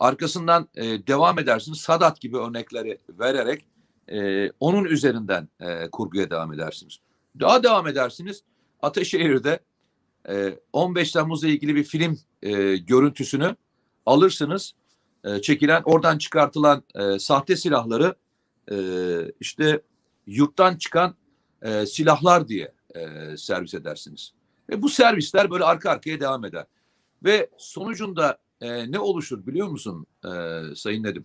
Arkasından e, devam edersiniz. Sadat gibi örnekleri vererek e, onun üzerinden e, kurguya devam edersiniz. Daha devam edersiniz. Ataşehir'de e, 15 Temmuz'la ilgili bir film e, görüntüsünü alırsınız. E, çekilen, oradan çıkartılan e, sahte silahları e, işte yurttan çıkan e, silahlar diye e, servis edersiniz. Ve bu servisler böyle arka arkaya devam eder. Ve sonucunda e, ne oluşur biliyor musun e, Sayın Nedim?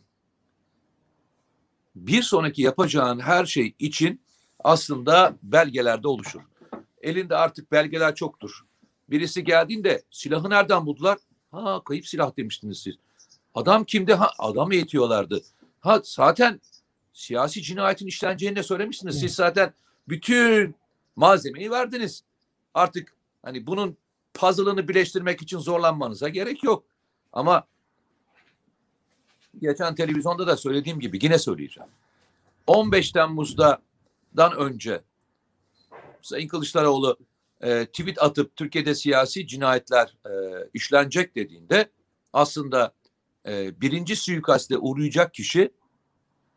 Bir sonraki yapacağın her şey için aslında belgelerde oluşur. Elinde artık belgeler çoktur. Birisi geldiğinde silahı nereden buldular? Ha kayıp silah demiştiniz siz. Adam kimdi? Ha adam eğitiyorlardı. Ha zaten siyasi cinayetin işleneceğini de söylemiştiniz. Siz zaten bütün malzemeyi verdiniz. Artık hani bunun puzzle'ını birleştirmek için zorlanmanıza gerek yok. Ama geçen televizyonda da söylediğim gibi yine söyleyeceğim. 15 Temmuz'dan önce Sayın Kılıçdaroğlu e, tweet atıp Türkiye'de siyasi cinayetler e, işlenecek dediğinde aslında e, birinci suikaste uğrayacak kişi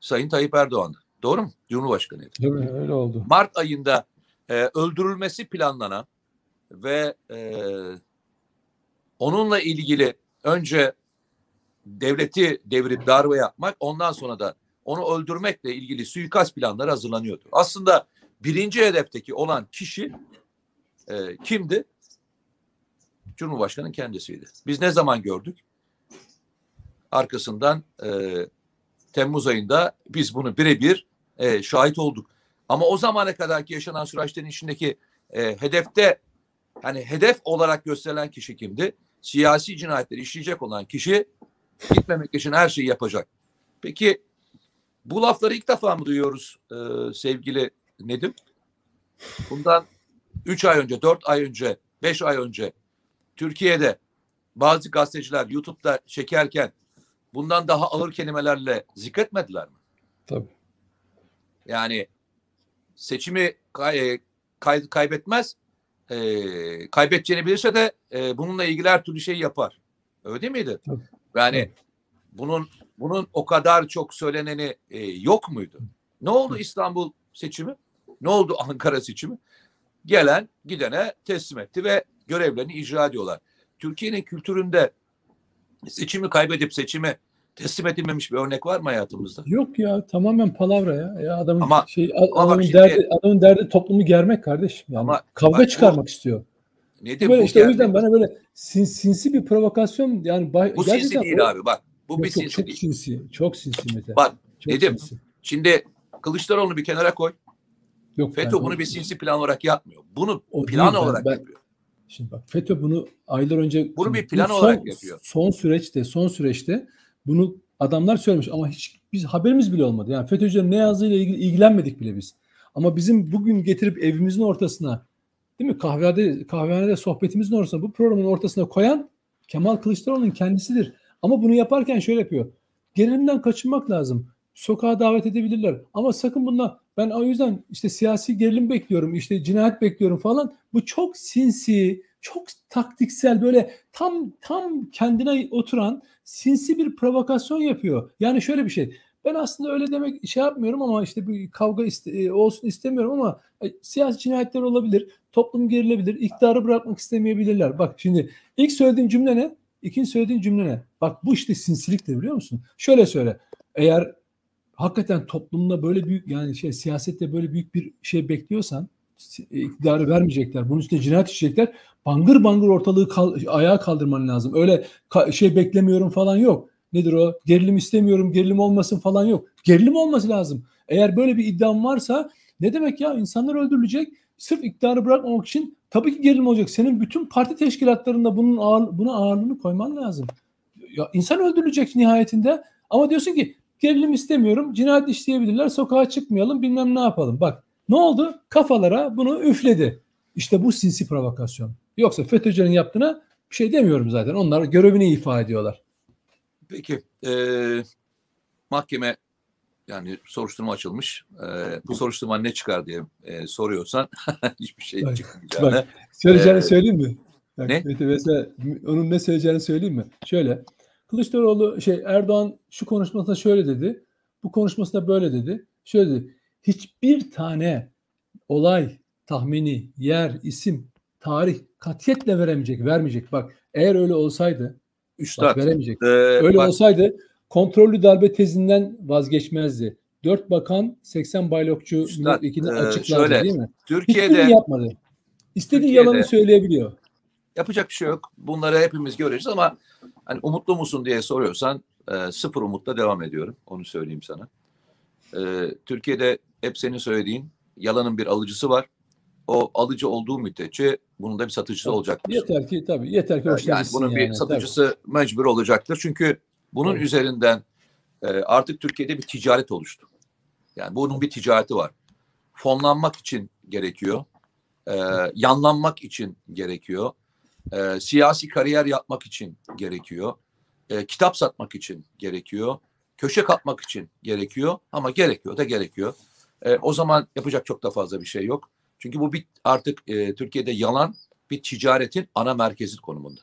Sayın Tayyip Erdoğan'dı. Doğru mu? Cumhurbaşkanıydı. Tabii öyle oldu. Mart ayında e, öldürülmesi planlanan ve e, onunla ilgili önce devleti devirip darbe yapmak ondan sonra da onu öldürmekle ilgili suikast planları hazırlanıyordu. Aslında birinci hedefteki olan kişi e, kimdi? Cumhurbaşkanı kendisiydi. Biz ne zaman gördük? Arkasından e, Temmuz ayında biz bunu birebir e, şahit olduk. Ama o zamana kadarki yaşanan süreçlerin içindeki e, hedefte hani hedef olarak gösterilen kişi kimdi? Siyasi cinayetleri işleyecek olan kişi gitmemek için her şeyi yapacak. Peki bu lafları ilk defa mı duyuyoruz e, sevgili Nedim? Bundan 3 ay önce, 4 ay önce, 5 ay önce Türkiye'de bazı gazeteciler YouTube'da çekerken bundan daha ağır kelimelerle zikretmediler mi? Tabii. Yani seçimi kay, kay, kaybetmez, e, kaybedeceğini bilirse de e, bununla ilgili her türlü şey yapar. Öyle değil miydi? Tabii. Yani Evet. bunun bunun o kadar çok söyleneni e, yok muydu? Ne oldu İstanbul seçimi? Ne oldu Ankara seçimi? Gelen gidene teslim etti ve görevlerini icra ediyorlar. Türkiye'nin kültüründe seçimi kaybedip seçimi teslim edilmemiş bir örnek var mı hayatımızda? Yok ya tamamen palavra ya. ya adamın Ama- şey ama adamın şimdi- derdi adamın derdi toplumu germek kardeşim yani. Ama kavga bu- çıkarmak istiyor. Nedir Böyle bu işte o geldi? yüzden bana böyle sin, sinsi bir provokasyon yani Bu sinsi değil o- abi bak. Bu bir sinsi çok değil. sinsi. Çok sinsi Mete. Bak Çok Nedim, sinsi. şimdi Kılıçdaroğlu'nu bir kenara koy. Yok, FETÖ ben- bunu bir sinsi plan olarak yapmıyor. Bunu O plan değil, olarak ben- yapıyor. Şimdi bak FETÖ bunu aylar önce Bunu bir bu plan son- olarak yapıyor. Son süreçte son süreçte bunu adamlar söylemiş ama hiç biz haberimiz bile olmadı. Yani FETÖ'cülerin ne yazdığıyla ilgili ilgilenmedik bile biz. Ama bizim bugün getirip evimizin ortasına değil mi kahvede kahvehanede sohbetimizin ortasına bu programın ortasına koyan Kemal Kılıçdaroğlu'nun kendisidir. Ama bunu yaparken şöyle yapıyor. Gerilimden kaçınmak lazım. Sokağa davet edebilirler. Ama sakın bunlar ben o yüzden işte siyasi gerilim bekliyorum, işte cinayet bekliyorum falan. Bu çok sinsi, çok taktiksel böyle tam tam kendine oturan sinsi bir provokasyon yapıyor. Yani şöyle bir şey. Ben aslında öyle demek şey yapmıyorum ama işte bir kavga iste, e, olsun istemiyorum ama e, siyasi cinayetler olabilir. Toplum gerilebilir. iktidarı bırakmak istemeyebilirler. Bak şimdi ilk söylediğin cümle ne? İkinci söylediğin cümle ne? Bak bu işte sinsiliktir biliyor musun? Şöyle söyle. Eğer hakikaten toplumda böyle büyük yani şey siyasette böyle büyük bir şey bekliyorsan iktidarı vermeyecekler. Bunun üstüne cinayet işleyecekler. Bangır bangır ortalığı kal, ayağa kaldırman lazım. Öyle ka, şey beklemiyorum falan yok. Nedir o? Gerilim istemiyorum, gerilim olmasın falan yok. Gerilim olması lazım. Eğer böyle bir iddiam varsa ne demek ya? İnsanlar öldürülecek. Sırf iktidarı bırakmamak için tabii ki gerilim olacak. Senin bütün parti teşkilatlarında bunun ağır, buna ağırlığını koyman lazım. Ya insan öldürülecek nihayetinde ama diyorsun ki gerilim istemiyorum, cinayet işleyebilirler, sokağa çıkmayalım, bilmem ne yapalım. Bak ne oldu? Kafalara bunu üfledi. İşte bu sinsi provokasyon. Yoksa FETÖ'cülerin yaptığına bir şey demiyorum zaten. Onlar görevini ifa ediyorlar. Peki. E, mahkeme yani soruşturma açılmış. E, bu soruşturma ne çıkar diye e, soruyorsan hiçbir şey bak, çıkmayacağını. Bak, söyleyeceğini ee, söyleyeyim mi? Bak, ne? Mesela onun ne söyleyeceğini söyleyeyim mi? Şöyle. Kılıçdaroğlu şey Erdoğan şu konuşmasında şöyle dedi. Bu konuşmasında böyle dedi. Şöyle dedi. Hiçbir tane olay, tahmini, yer, isim, tarih katiyetle veremeyecek, vermeyecek. Bak eğer öyle olsaydı Üstad, bak, veremeyecek. E, öyle bak, olsaydı kontrollü darbe tezinden vazgeçmezdi. Dört bakan 80 baylokçu milletvekili e, açıklandı şöyle, değil mi? Türkiye'de Hiçbirini yapmadı. İstediği Türkiye'de, yalanı söyleyebiliyor. Yapacak bir şey yok. Bunları hepimiz göreceğiz ama hani umutlu musun diye soruyorsan e, sıfır umutla devam ediyorum. Onu söyleyeyim sana. E, Türkiye'de hep senin söylediğin yalanın bir alıcısı var. O alıcı olduğu müddetçe bunun da bir satıcısı tabii, olacaktır. Yeter ki tabii yeter ki yani bunun yani, bir satıcısı tabii. mecbur olacaktır. Çünkü bunun tabii. üzerinden e, artık Türkiye'de bir ticaret oluştu. Yani bunun bir ticareti var. Fonlanmak için gerekiyor. E, yanlanmak için gerekiyor. E, siyasi kariyer yapmak için gerekiyor. E, kitap satmak için gerekiyor. Köşe kapmak için gerekiyor. Ama gerekiyor da gerekiyor. E, o zaman yapacak çok da fazla bir şey yok. Çünkü bu bir artık e, Türkiye'de yalan bir ticaretin ana merkezi konumunda.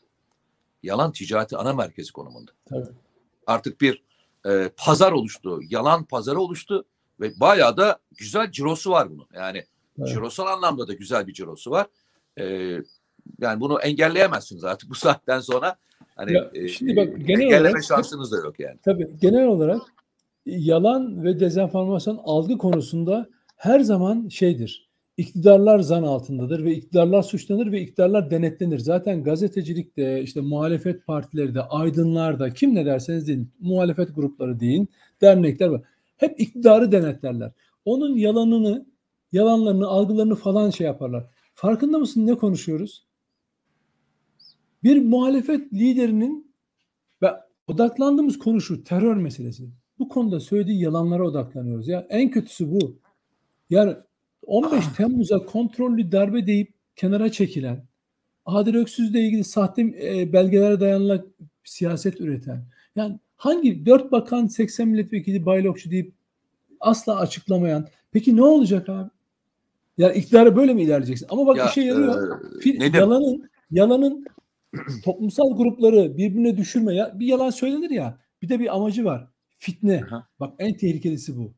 Yalan ticareti ana merkezi konumunda. Tabii. Artık bir e, pazar oluştu. Yalan pazarı oluştu ve bayağı da güzel cirosu var bunun. Yani evet. cirosal anlamda da güzel bir cirosu var. E, yani bunu engelleyemezsiniz artık bu saatten sonra. Hani ya, e, şimdi bak, genel engelleme olarak, şansınız da yok yani. Tabii genel olarak yalan ve dezenformasyon algı konusunda her zaman şeydir. İktidarlar zan altındadır ve iktidarlar suçlanır ve iktidarlar denetlenir. Zaten gazetecilikte, işte muhalefet partileri de, aydınlar da, kim ne derseniz deyin, muhalefet grupları deyin, dernekler var. Hep iktidarı denetlerler. Onun yalanını, yalanlarını, algılarını falan şey yaparlar. Farkında mısın ne konuşuyoruz? Bir muhalefet liderinin ve odaklandığımız konu şu terör meselesi. Bu konuda söylediği yalanlara odaklanıyoruz. Ya en kötüsü bu. Yani 15 Temmuz'a kontrollü darbe deyip kenara çekilen, Adil Öksüz'le ilgili sahte e, belgelere dayanılarak siyaset üreten, yani hangi dört bakan 80 milletvekili baylokçu deyip asla açıklamayan, peki ne olacak abi? Yani iktidara böyle mi ilerleyeceksin? Ama bak ya, işe yarıyor. E, yalanın, yalanın toplumsal grupları birbirine düşürme. Ya, bir yalan söylenir ya, bir de bir amacı var. Fitne. Aha. Bak en tehlikelisi bu.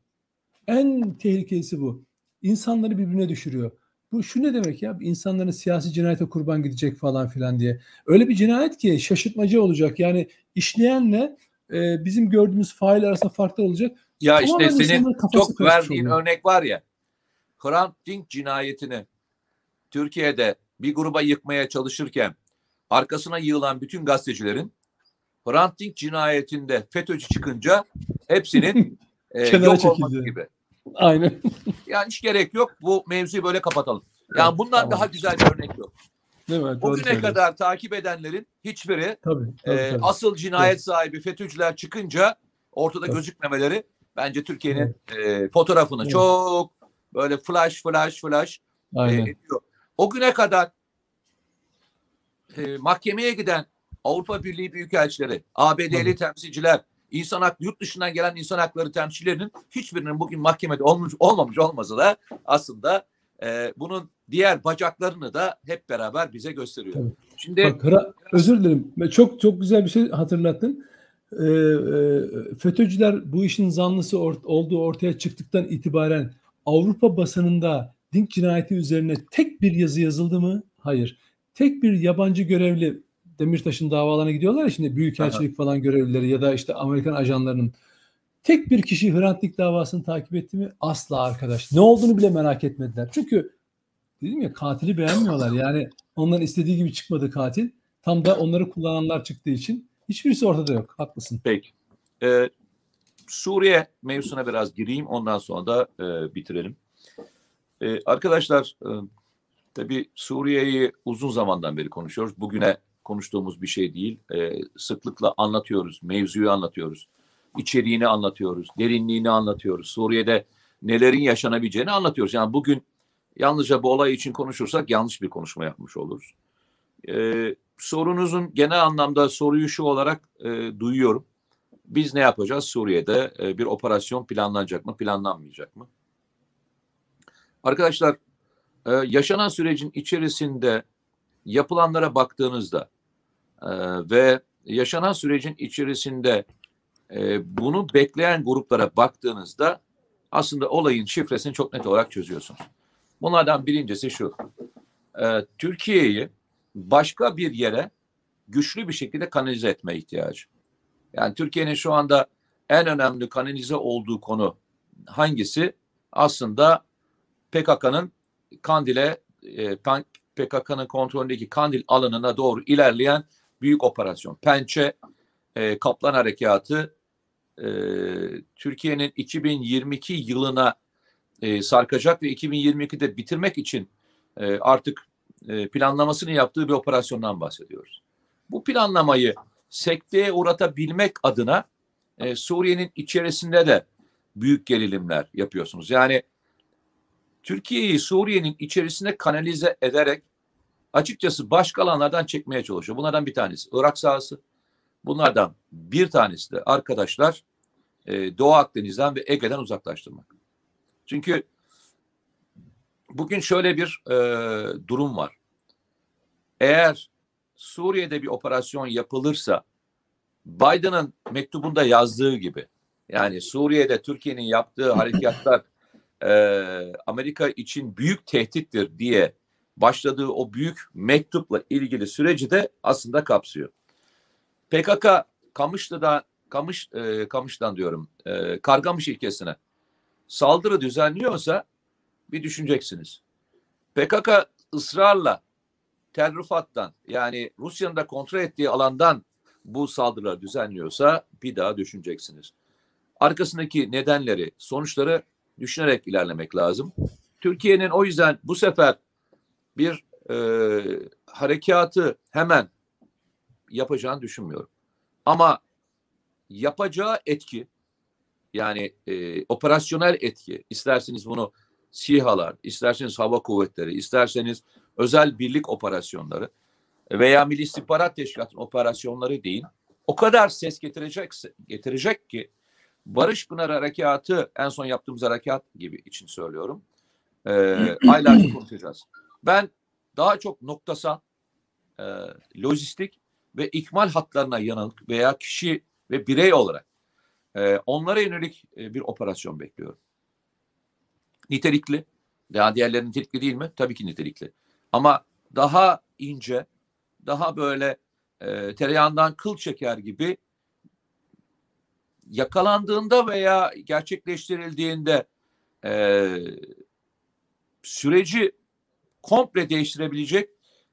En tehlikelisi bu. İnsanları birbirine düşürüyor. Bu şu ne demek ya? İnsanların siyasi cinayete kurban gidecek falan filan diye. Öyle bir cinayet ki şaşırtmacı olacak. Yani işleyenle e, bizim gördüğümüz fail arasında farklı olacak. Ya Tamamen işte senin çok verdiğin oluyor. örnek var ya. Hrant Dink cinayetini Türkiye'de bir gruba yıkmaya çalışırken arkasına yığılan bütün gazetecilerin Hrant Dink cinayetinde FETÖ'cü çıkınca hepsinin e, yok olması gibi. Aynen. yani hiç gerek yok. Bu mevzuyu böyle kapatalım. Yani evet, bundan tamam. daha güzel bir örnek yok. Değil mi? Bugüne söylüyorsun. kadar takip edenlerin hiçbiri tabii, tabii, e, tabii. asıl cinayet evet. sahibi FETÖ'cüler çıkınca ortada tabii. gözükmemeleri bence Türkiye'nin evet. e, fotoğrafını evet. çok böyle flash flash flash e, ediyor. O güne kadar e, mahkemeye giden Avrupa Birliği büyükelçileri, ABD'li temsilciler, insan hak yurt dışından gelen insan hakları temsilcilerinin hiçbirinin bugün mahkemede olmuş olmamış olması da aslında e, bunun diğer bacaklarını da hep beraber bize gösteriyor. Tabii. Şimdi Bak, Hra- özür dilerim. Çok çok güzel bir şey hatırlattın. e, e, FETÖ'cüler bu işin zanlısı or, olduğu ortaya çıktıktan itibaren Avrupa basınında Dink cinayeti üzerine tek bir yazı yazıldı mı? Hayır. Tek bir yabancı görevli Demirtaş'ın davalarına gidiyorlar ya şimdi büyükelçilik Aha. falan görevlileri ya da işte Amerikan ajanlarının tek bir kişi Hrant Dink davasını takip etti mi? Asla arkadaş. Ne olduğunu bile merak etmediler. Çünkü dedim ya katili beğenmiyorlar. Yani onların istediği gibi çıkmadı katil. Tam da onları kullananlar çıktığı için hiçbirisi ortada yok. Haklısın. Peki. Ee, Suriye mevzusuna biraz gireyim. Ondan sonra da e, bitirelim. Ee, arkadaşlar e, tabii Suriye'yi uzun zamandan beri konuşuyoruz. Bugüne konuştuğumuz bir şey değil. E, sıklıkla anlatıyoruz. Mevzuyu anlatıyoruz. İçeriğini anlatıyoruz. Derinliğini anlatıyoruz. Suriye'de nelerin yaşanabileceğini anlatıyoruz. Yani bugün yalnızca bu olay için konuşursak yanlış bir konuşma yapmış oluruz. Ee, sorunuzun genel anlamda soruyu şu olarak e, duyuyorum. Biz ne yapacağız Suriye'de? E, bir operasyon planlanacak mı, planlanmayacak mı? Arkadaşlar e, yaşanan sürecin içerisinde yapılanlara baktığınızda e, ve yaşanan sürecin içerisinde e, bunu bekleyen gruplara baktığınızda aslında olayın şifresini çok net olarak çözüyorsunuz. Bunlardan birincisi şu. E, Türkiye'yi başka bir yere güçlü bir şekilde kanalize etme ihtiyacı. Yani Türkiye'nin şu anda en önemli kanalize olduğu konu hangisi? Aslında PKK'nın Kandil'e e, PKK'nın kontrolündeki Kandil alanına doğru ilerleyen büyük operasyon. Pençe e, Kaplan Harekatı e, Türkiye'nin 2022 yılına e, sarkacak ve 2022'de bitirmek için e, artık e, planlamasını yaptığı bir operasyondan bahsediyoruz. Bu planlamayı sekteye uğratabilmek adına e, Suriye'nin içerisinde de büyük gerilimler yapıyorsunuz. Yani Türkiye'yi Suriye'nin içerisine kanalize ederek açıkçası başka alanlardan çekmeye çalışıyor. Bunlardan bir tanesi Irak sahası. Bunlardan bir tanesi de arkadaşlar e, Doğu Akdeniz'den ve Ege'den uzaklaştırmak. Çünkü bugün şöyle bir e, durum var. Eğer Suriye'de bir operasyon yapılırsa Biden'ın mektubunda yazdığı gibi yani Suriye'de Türkiye'nin yaptığı harekatlar e, Amerika için büyük tehdittir diye başladığı o büyük mektupla ilgili süreci de aslında kapsıyor. PKK Kamışlı'da Kamış e, Kamış'tan diyorum e, Kargamış ilkesine saldırı düzenliyorsa bir düşüneceksiniz. PKK ısrarla Tel Rifat'tan yani Rusya'nın da kontrol ettiği alandan bu saldırıları düzenliyorsa bir daha düşüneceksiniz. Arkasındaki nedenleri, sonuçları düşünerek ilerlemek lazım. Türkiye'nin o yüzden bu sefer bir e, harekatı hemen yapacağını düşünmüyorum. Ama yapacağı etki yani e, operasyonel etki isterseniz bunu SİHA'lar, isterseniz hava kuvvetleri, isterseniz özel birlik operasyonları veya Milli İstihbarat Teşkilatı'nın operasyonları değil. O kadar ses getirecek, getirecek ki Barış Pınar Harekatı en son yaptığımız harekat gibi için söylüyorum. E, aylarca konuşacağız. Ben daha çok noktasal, e, lojistik ve ikmal hatlarına yanık veya kişi ve birey olarak e, onlara yönelik e, bir operasyon bekliyorum. Nitelikli. Daha diğerleri nitelikli değil mi? Tabii ki nitelikli. Ama daha ince, daha böyle e, tereyağından kıl çeker gibi yakalandığında veya gerçekleştirildiğinde e, süreci komple değiştirebilecek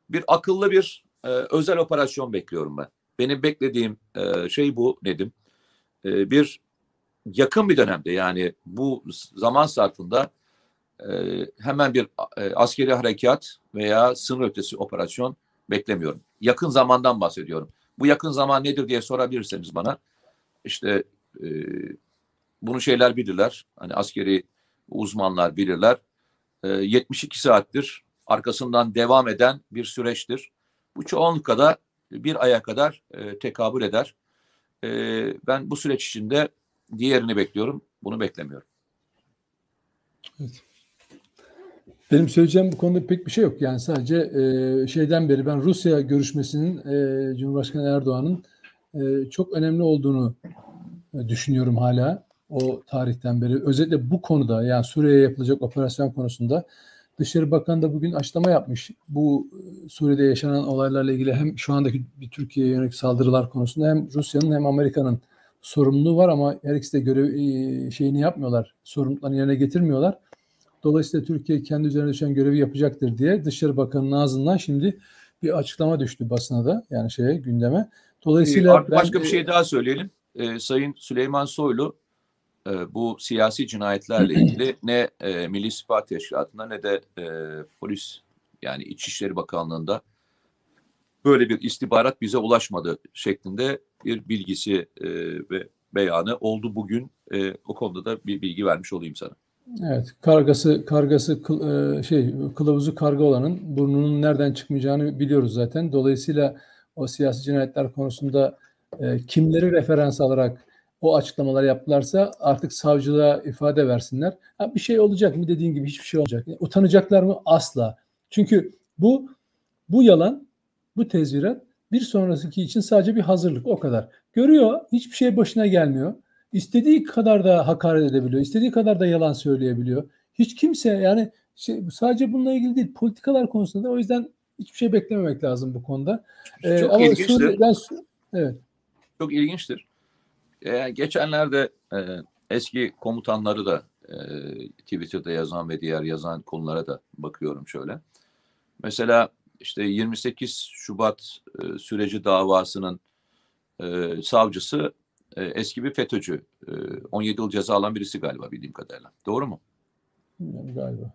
bir akıllı bir e, özel operasyon bekliyorum ben. Benim beklediğim e, şey bu Nedim. E, bir yakın bir dönemde yani bu zaman zarfında e, hemen bir e, askeri harekat veya sınır ötesi operasyon beklemiyorum. Yakın zamandan bahsediyorum. Bu yakın zaman nedir diye sorabilirseniz bana işte e, bunu şeyler bilirler. Hani askeri uzmanlar bilirler. E, 72 saattir arkasından devam eden bir süreçtir. Bu çoğunlukla da bir aya kadar e, tekabül eder. E, ben bu süreç içinde diğerini bekliyorum. Bunu beklemiyorum. Evet. Benim söyleyeceğim bu konuda pek bir şey yok. Yani sadece e, şeyden beri ben Rusya görüşmesinin e, Cumhurbaşkanı Erdoğan'ın e, çok önemli olduğunu e, düşünüyorum hala o tarihten beri. Özellikle bu konuda yani Suriye'ye yapılacak operasyon konusunda Dışişleri Bakanı da bugün açıklama yapmış. Bu e, Suriye'de yaşanan olaylarla ilgili hem şu andaki bir Türkiye'ye yönelik saldırılar konusunda hem Rusya'nın hem Amerika'nın sorumluluğu var ama her ikisi de görev e, şeyini yapmıyorlar. Sorumluluklarını yerine getirmiyorlar. Dolayısıyla Türkiye kendi üzerine düşen görevi yapacaktır diye Dışişleri Bakanı'nın ağzından şimdi bir açıklama düştü basına da yani şeye gündeme. Dolayısıyla ee, başka ben, bir şey daha söyleyelim. Ee, Sayın Süleyman Soylu e, bu siyasi cinayetlerle ilgili ne e, Milli İstihbarat Teşkilatı'nda ne de e, polis yani İçişleri Bakanlığı'nda böyle bir istihbarat bize ulaşmadı şeklinde bir bilgisi e, ve beyanı oldu bugün. E, o konuda da bir bilgi vermiş olayım sana. Evet, kargası kargası kıl, e, şey kılavuzu karga olanın burnunun nereden çıkmayacağını biliyoruz zaten. Dolayısıyla o siyasi cinayetler konusunda e, kimleri referans alarak o açıklamalar yaptılarsa artık savcılığa ifade versinler. Ha, bir şey olacak mı dediğin gibi hiçbir şey olacak. Yani, utanacaklar mı? Asla. Çünkü bu bu yalan, bu tezvirat bir sonraki için sadece bir hazırlık o kadar. Görüyor, hiçbir şey başına gelmiyor. İstediği kadar da hakaret edebiliyor, istediği kadar da yalan söyleyebiliyor. Hiç kimse yani şey, sadece bununla ilgili değil, politikalar konusunda da o yüzden hiçbir şey beklememek lazım bu konuda. Ee, Çok ama ilginçtir. Suriye, ben, evet. Çok ilginçtir. Ee, geçenlerde e, eski komutanları da e, Twitter'da yazan ve diğer yazan konulara da bakıyorum şöyle. Mesela işte 28 Şubat e, süreci davasının e, savcısı e, eski bir FETÖ'cü. E, 17 yıl ceza alan birisi galiba bildiğim kadarıyla. Doğru mu? Galiba.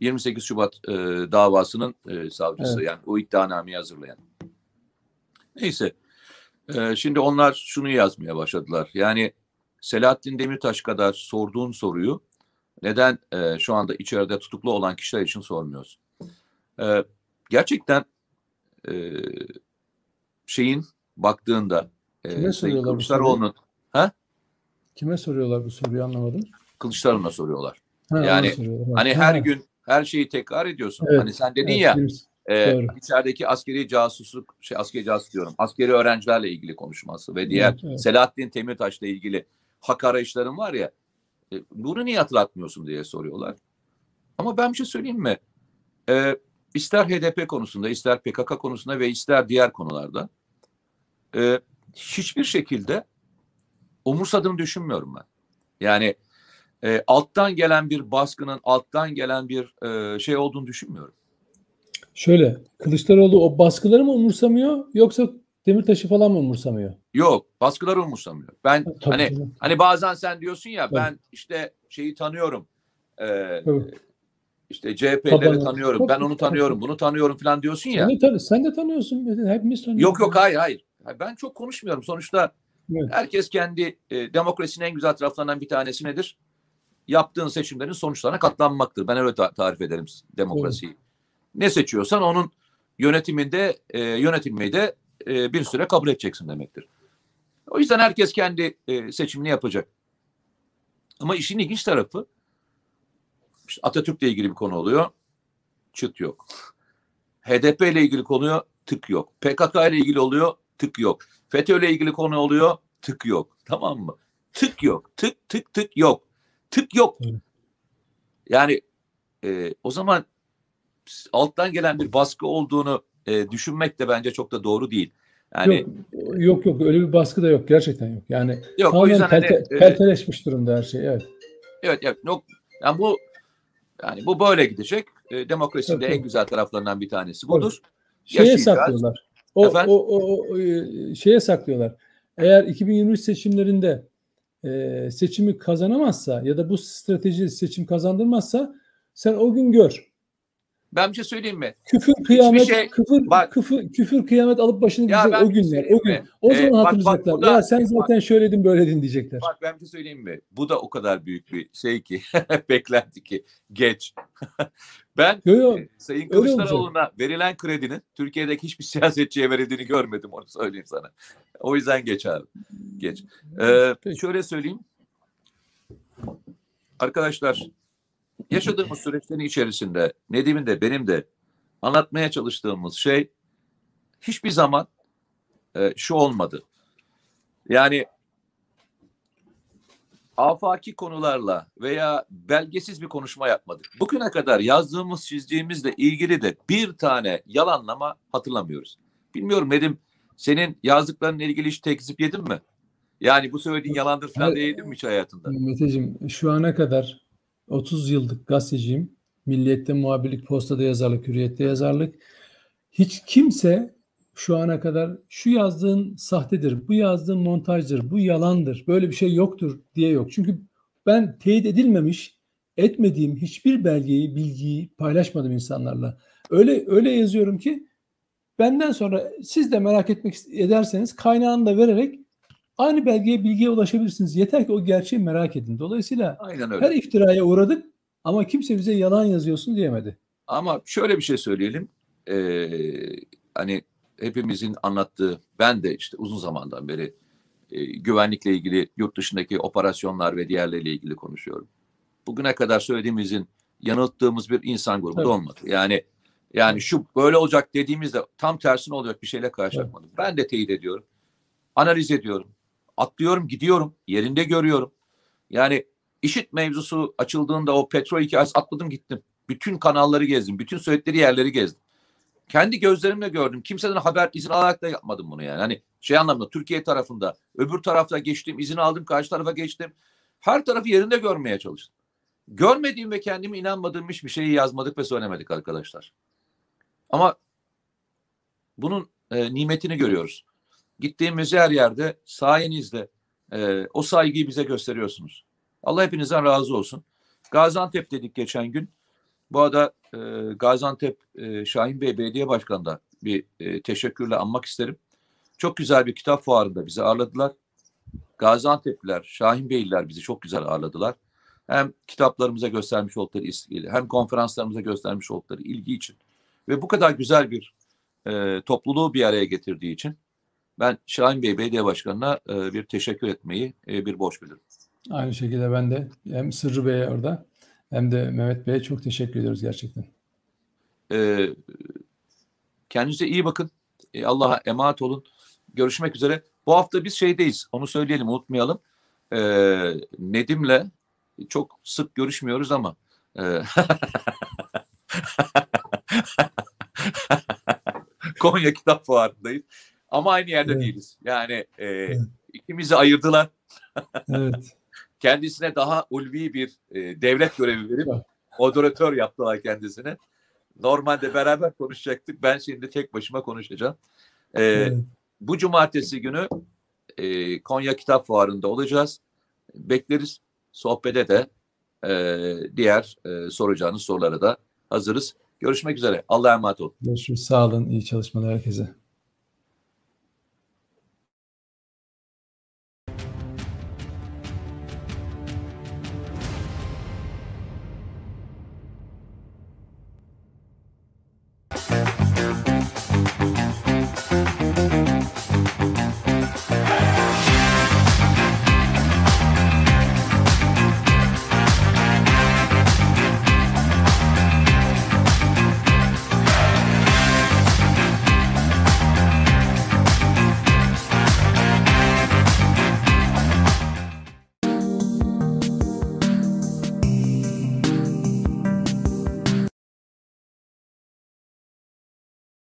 28 Şubat e, davasının e, savcısı evet. yani o iddianameyi hazırlayan. Neyse. E, şimdi onlar şunu yazmaya başladılar. Yani Selahattin Demirtaş kadar sorduğun soruyu neden e, şu anda içeride tutuklu olan kişiler için sormuyorsun? E, gerçekten e, şeyin baktığında e, Kime soruyorlar Kılıçdaroğlu'nun ha? Kime soruyorlar bu soruyu anlamadım. Kılıçdaroğlu'na soruyorlar. Ha, yani soruyorlar. hani ha. her gün her şeyi tekrar ediyorsun. Evet. Hani sen dedin evet, ya e, içerideki askeri casusluk şey askeri casus diyorum. Askeri öğrencilerle ilgili konuşması ve diğer evet, evet. Selahattin Demirtaş'la ilgili hak arayışların var ya e, bunu niye hatırlatmıyorsun diye soruyorlar. Ama ben bir şey söyleyeyim mi? E, ister HDP konusunda, ister PKK konusunda ve ister diğer konularda e, hiçbir şekilde umursadığını düşünmüyorum ben. Yani e, alttan gelen bir baskının, alttan gelen bir e, şey olduğunu düşünmüyorum. Şöyle, Kılıçdaroğlu o baskıları mı umursamıyor yoksa Demirtaş'ı falan mı umursamıyor? Yok, baskıları umursamıyor. Ben ha, hani canım. hani bazen sen diyorsun ya tabii. ben işte şeyi tanıyorum. E, işte CHP'leri tanıyorum. Tabii, ben onu tanıyorum, tabii. bunu tanıyorum falan diyorsun ya. Sen de, sen de tanıyorsun. Hepimiz tanıyoruz. Yok yok hayır hayır. Ben çok konuşmuyorum. Sonuçta evet. herkes kendi e, demokrasinin en güzel taraflarından bir tanesi nedir? Yaptığın seçimlerin sonuçlarına katlanmaktır. Ben öyle ta- tarif ederim demokrasiyi. Evet. Ne seçiyorsan onun yönetiminde e, yönetilmeyi de e, bir süre kabul edeceksin demektir. O yüzden herkes kendi e, seçimini yapacak. Ama işin ilginç tarafı işte Atatürk'le ilgili bir konu oluyor. Çıt yok. HDP ile ilgili konuyor tık yok. PKK ile ilgili oluyor tık yok. FETÖ ile ilgili konu oluyor tık yok. Tamam mı? Tık yok. Tık tık tık yok. Tık yok. Yani e, o zaman alttan gelen bir baskı olduğunu e, düşünmek de bence çok da doğru değil. Yani yok, yok yok öyle bir baskı da yok gerçekten yok. Yani yok, o yüzden pelte, hani, pelteleşmiş e, durumda her şey evet. Evet evet yok yani bu yani bu böyle gidecek. E, demokrasinin de en güzel taraflarından bir tanesi budur. Şeye saklıyorlar. O, o, o, o e, şeye saklıyorlar. Eğer 2023 seçimlerinde e, seçimi kazanamazsa ya da bu strateji seçim kazandırmazsa sen o gün gör. Ben bir şey söyleyeyim mi? Küfür kıyamet, şey, küfür, bak, küfür, küfür kıyamet alıp başını gidecek o günler. Şey o gün. O ee, zaman hatırlayacaklar. Bak, ya sen zaten bak, şöyledin böyledin diyecekler. Bak ben bir şey söyleyeyim mi? Bu da o kadar büyük bir şey ki beklenti ki geç. ben yo, yo, e, Sayın Kılıçdaroğlu'na verilen kredinin Türkiye'deki hiçbir siyasetçiye verildiğini görmedim onu söyleyeyim sana. O yüzden geç abi. Geç. Ee, şöyle söyleyeyim. Arkadaşlar yaşadığımız süreçlerin içerisinde Nedim'in de benim de anlatmaya çalıştığımız şey hiçbir zaman e, şu olmadı. Yani afaki konularla veya belgesiz bir konuşma yapmadık. Bugüne kadar yazdığımız, çizdiğimizle ilgili de bir tane yalanlama hatırlamıyoruz. Bilmiyorum Nedim, senin yazdıklarınla ilgili hiç tekzip yedin mi? Yani bu söylediğin yalandır falan diye yedin mi hiç hayatında? Meteciğim şu ana kadar 30 yıllık gazeteciyim. Milliyet'te muhabirlik, postada yazarlık, hürriyette yazarlık. Hiç kimse şu ana kadar şu yazdığın sahtedir, bu yazdığın montajdır, bu yalandır, böyle bir şey yoktur diye yok. Çünkü ben teyit edilmemiş, etmediğim hiçbir belgeyi, bilgiyi paylaşmadım insanlarla. Öyle öyle yazıyorum ki benden sonra siz de merak etmek ederseniz kaynağını da vererek aynı belgeye, bilgiye ulaşabilirsiniz. Yeter ki o gerçeği merak edin. Dolayısıyla Aynen öyle. her iftiraya uğradık ama kimse bize yalan yazıyorsun diyemedi. Ama şöyle bir şey söyleyelim. Ee, hani hepimizin anlattığı, ben de işte uzun zamandan beri e, güvenlikle ilgili yurt dışındaki operasyonlar ve diğerleriyle ilgili konuşuyorum. Bugüne kadar söylediğimizin yanılttığımız bir insan grubu Evet. da olmadı. Yani yani şu böyle olacak dediğimizde tam tersine olacak bir şeyle karşılaşmadık. Ben de teyit ediyorum. Analiz ediyorum. Atlıyorum, gidiyorum. Yerinde görüyorum. Yani işit mevzusu açıldığında o petrol hikayesi atladım gittim. Bütün kanalları gezdim. Bütün söyledikleri yerleri gezdim. Kendi gözlerimle gördüm. Kimseden haber izin alarak da yapmadım bunu yani. Hani şey anlamda Türkiye tarafında, öbür tarafta geçtim, izin aldım, karşı tarafa geçtim. Her tarafı yerinde görmeye çalıştım. Görmediğim ve kendime inanmadığım hiçbir şeyi yazmadık ve söylemedik arkadaşlar. Ama bunun e, nimetini görüyoruz. Gittiğimiz her yerde sayenizde e, o saygıyı bize gösteriyorsunuz. Allah hepinizden razı olsun. Gaziantep dedik geçen gün. Bu arada e, Gaziantep e, Şahin Bey Belediye Başkanı'na bir e, teşekkürle anmak isterim. Çok güzel bir kitap fuarında bizi ağırladılar. Gaziantep'liler, Şahin Beyliler bizi çok güzel ağırladılar. Hem kitaplarımıza göstermiş oldukları ilgi, hem konferanslarımıza göstermiş oldukları ilgi için ve bu kadar güzel bir e, topluluğu bir araya getirdiği için ben Şahin Bey Belediye Başkanı'na e, bir teşekkür etmeyi e, bir borç bilirim. Aynı şekilde ben de hem Sırrı Bey'e orada hem de Mehmet Bey'e çok teşekkür ediyoruz gerçekten. E, kendinize iyi bakın. E, Allah'a emanet olun. Görüşmek üzere. Bu hafta biz şeydeyiz. Onu söyleyelim, unutmayalım. E, Nedim'le çok sık görüşmüyoruz ama e, Konya Kitap Fuarı'ndayız. Ama aynı yerde Evet. değiliz. Yani e, Evet. ikimizi ayırdılar. Evet. Kendisine daha ulvi bir e, devlet görevi verip moderatör yaptılar kendisine. Normalde beraber konuşacaktık. Ben şimdi tek başıma konuşacağım. E, evet. bu cumartesi günü e, Konya Kitap Fuarı'nda olacağız. Bekleriz. Sohbete de e, diğer e, soracağınız sorulara da hazırız. Görüşmek üzere. Allah'a emanet olun. Görüşürüz. Sağ olun. İyi çalışmalar herkese.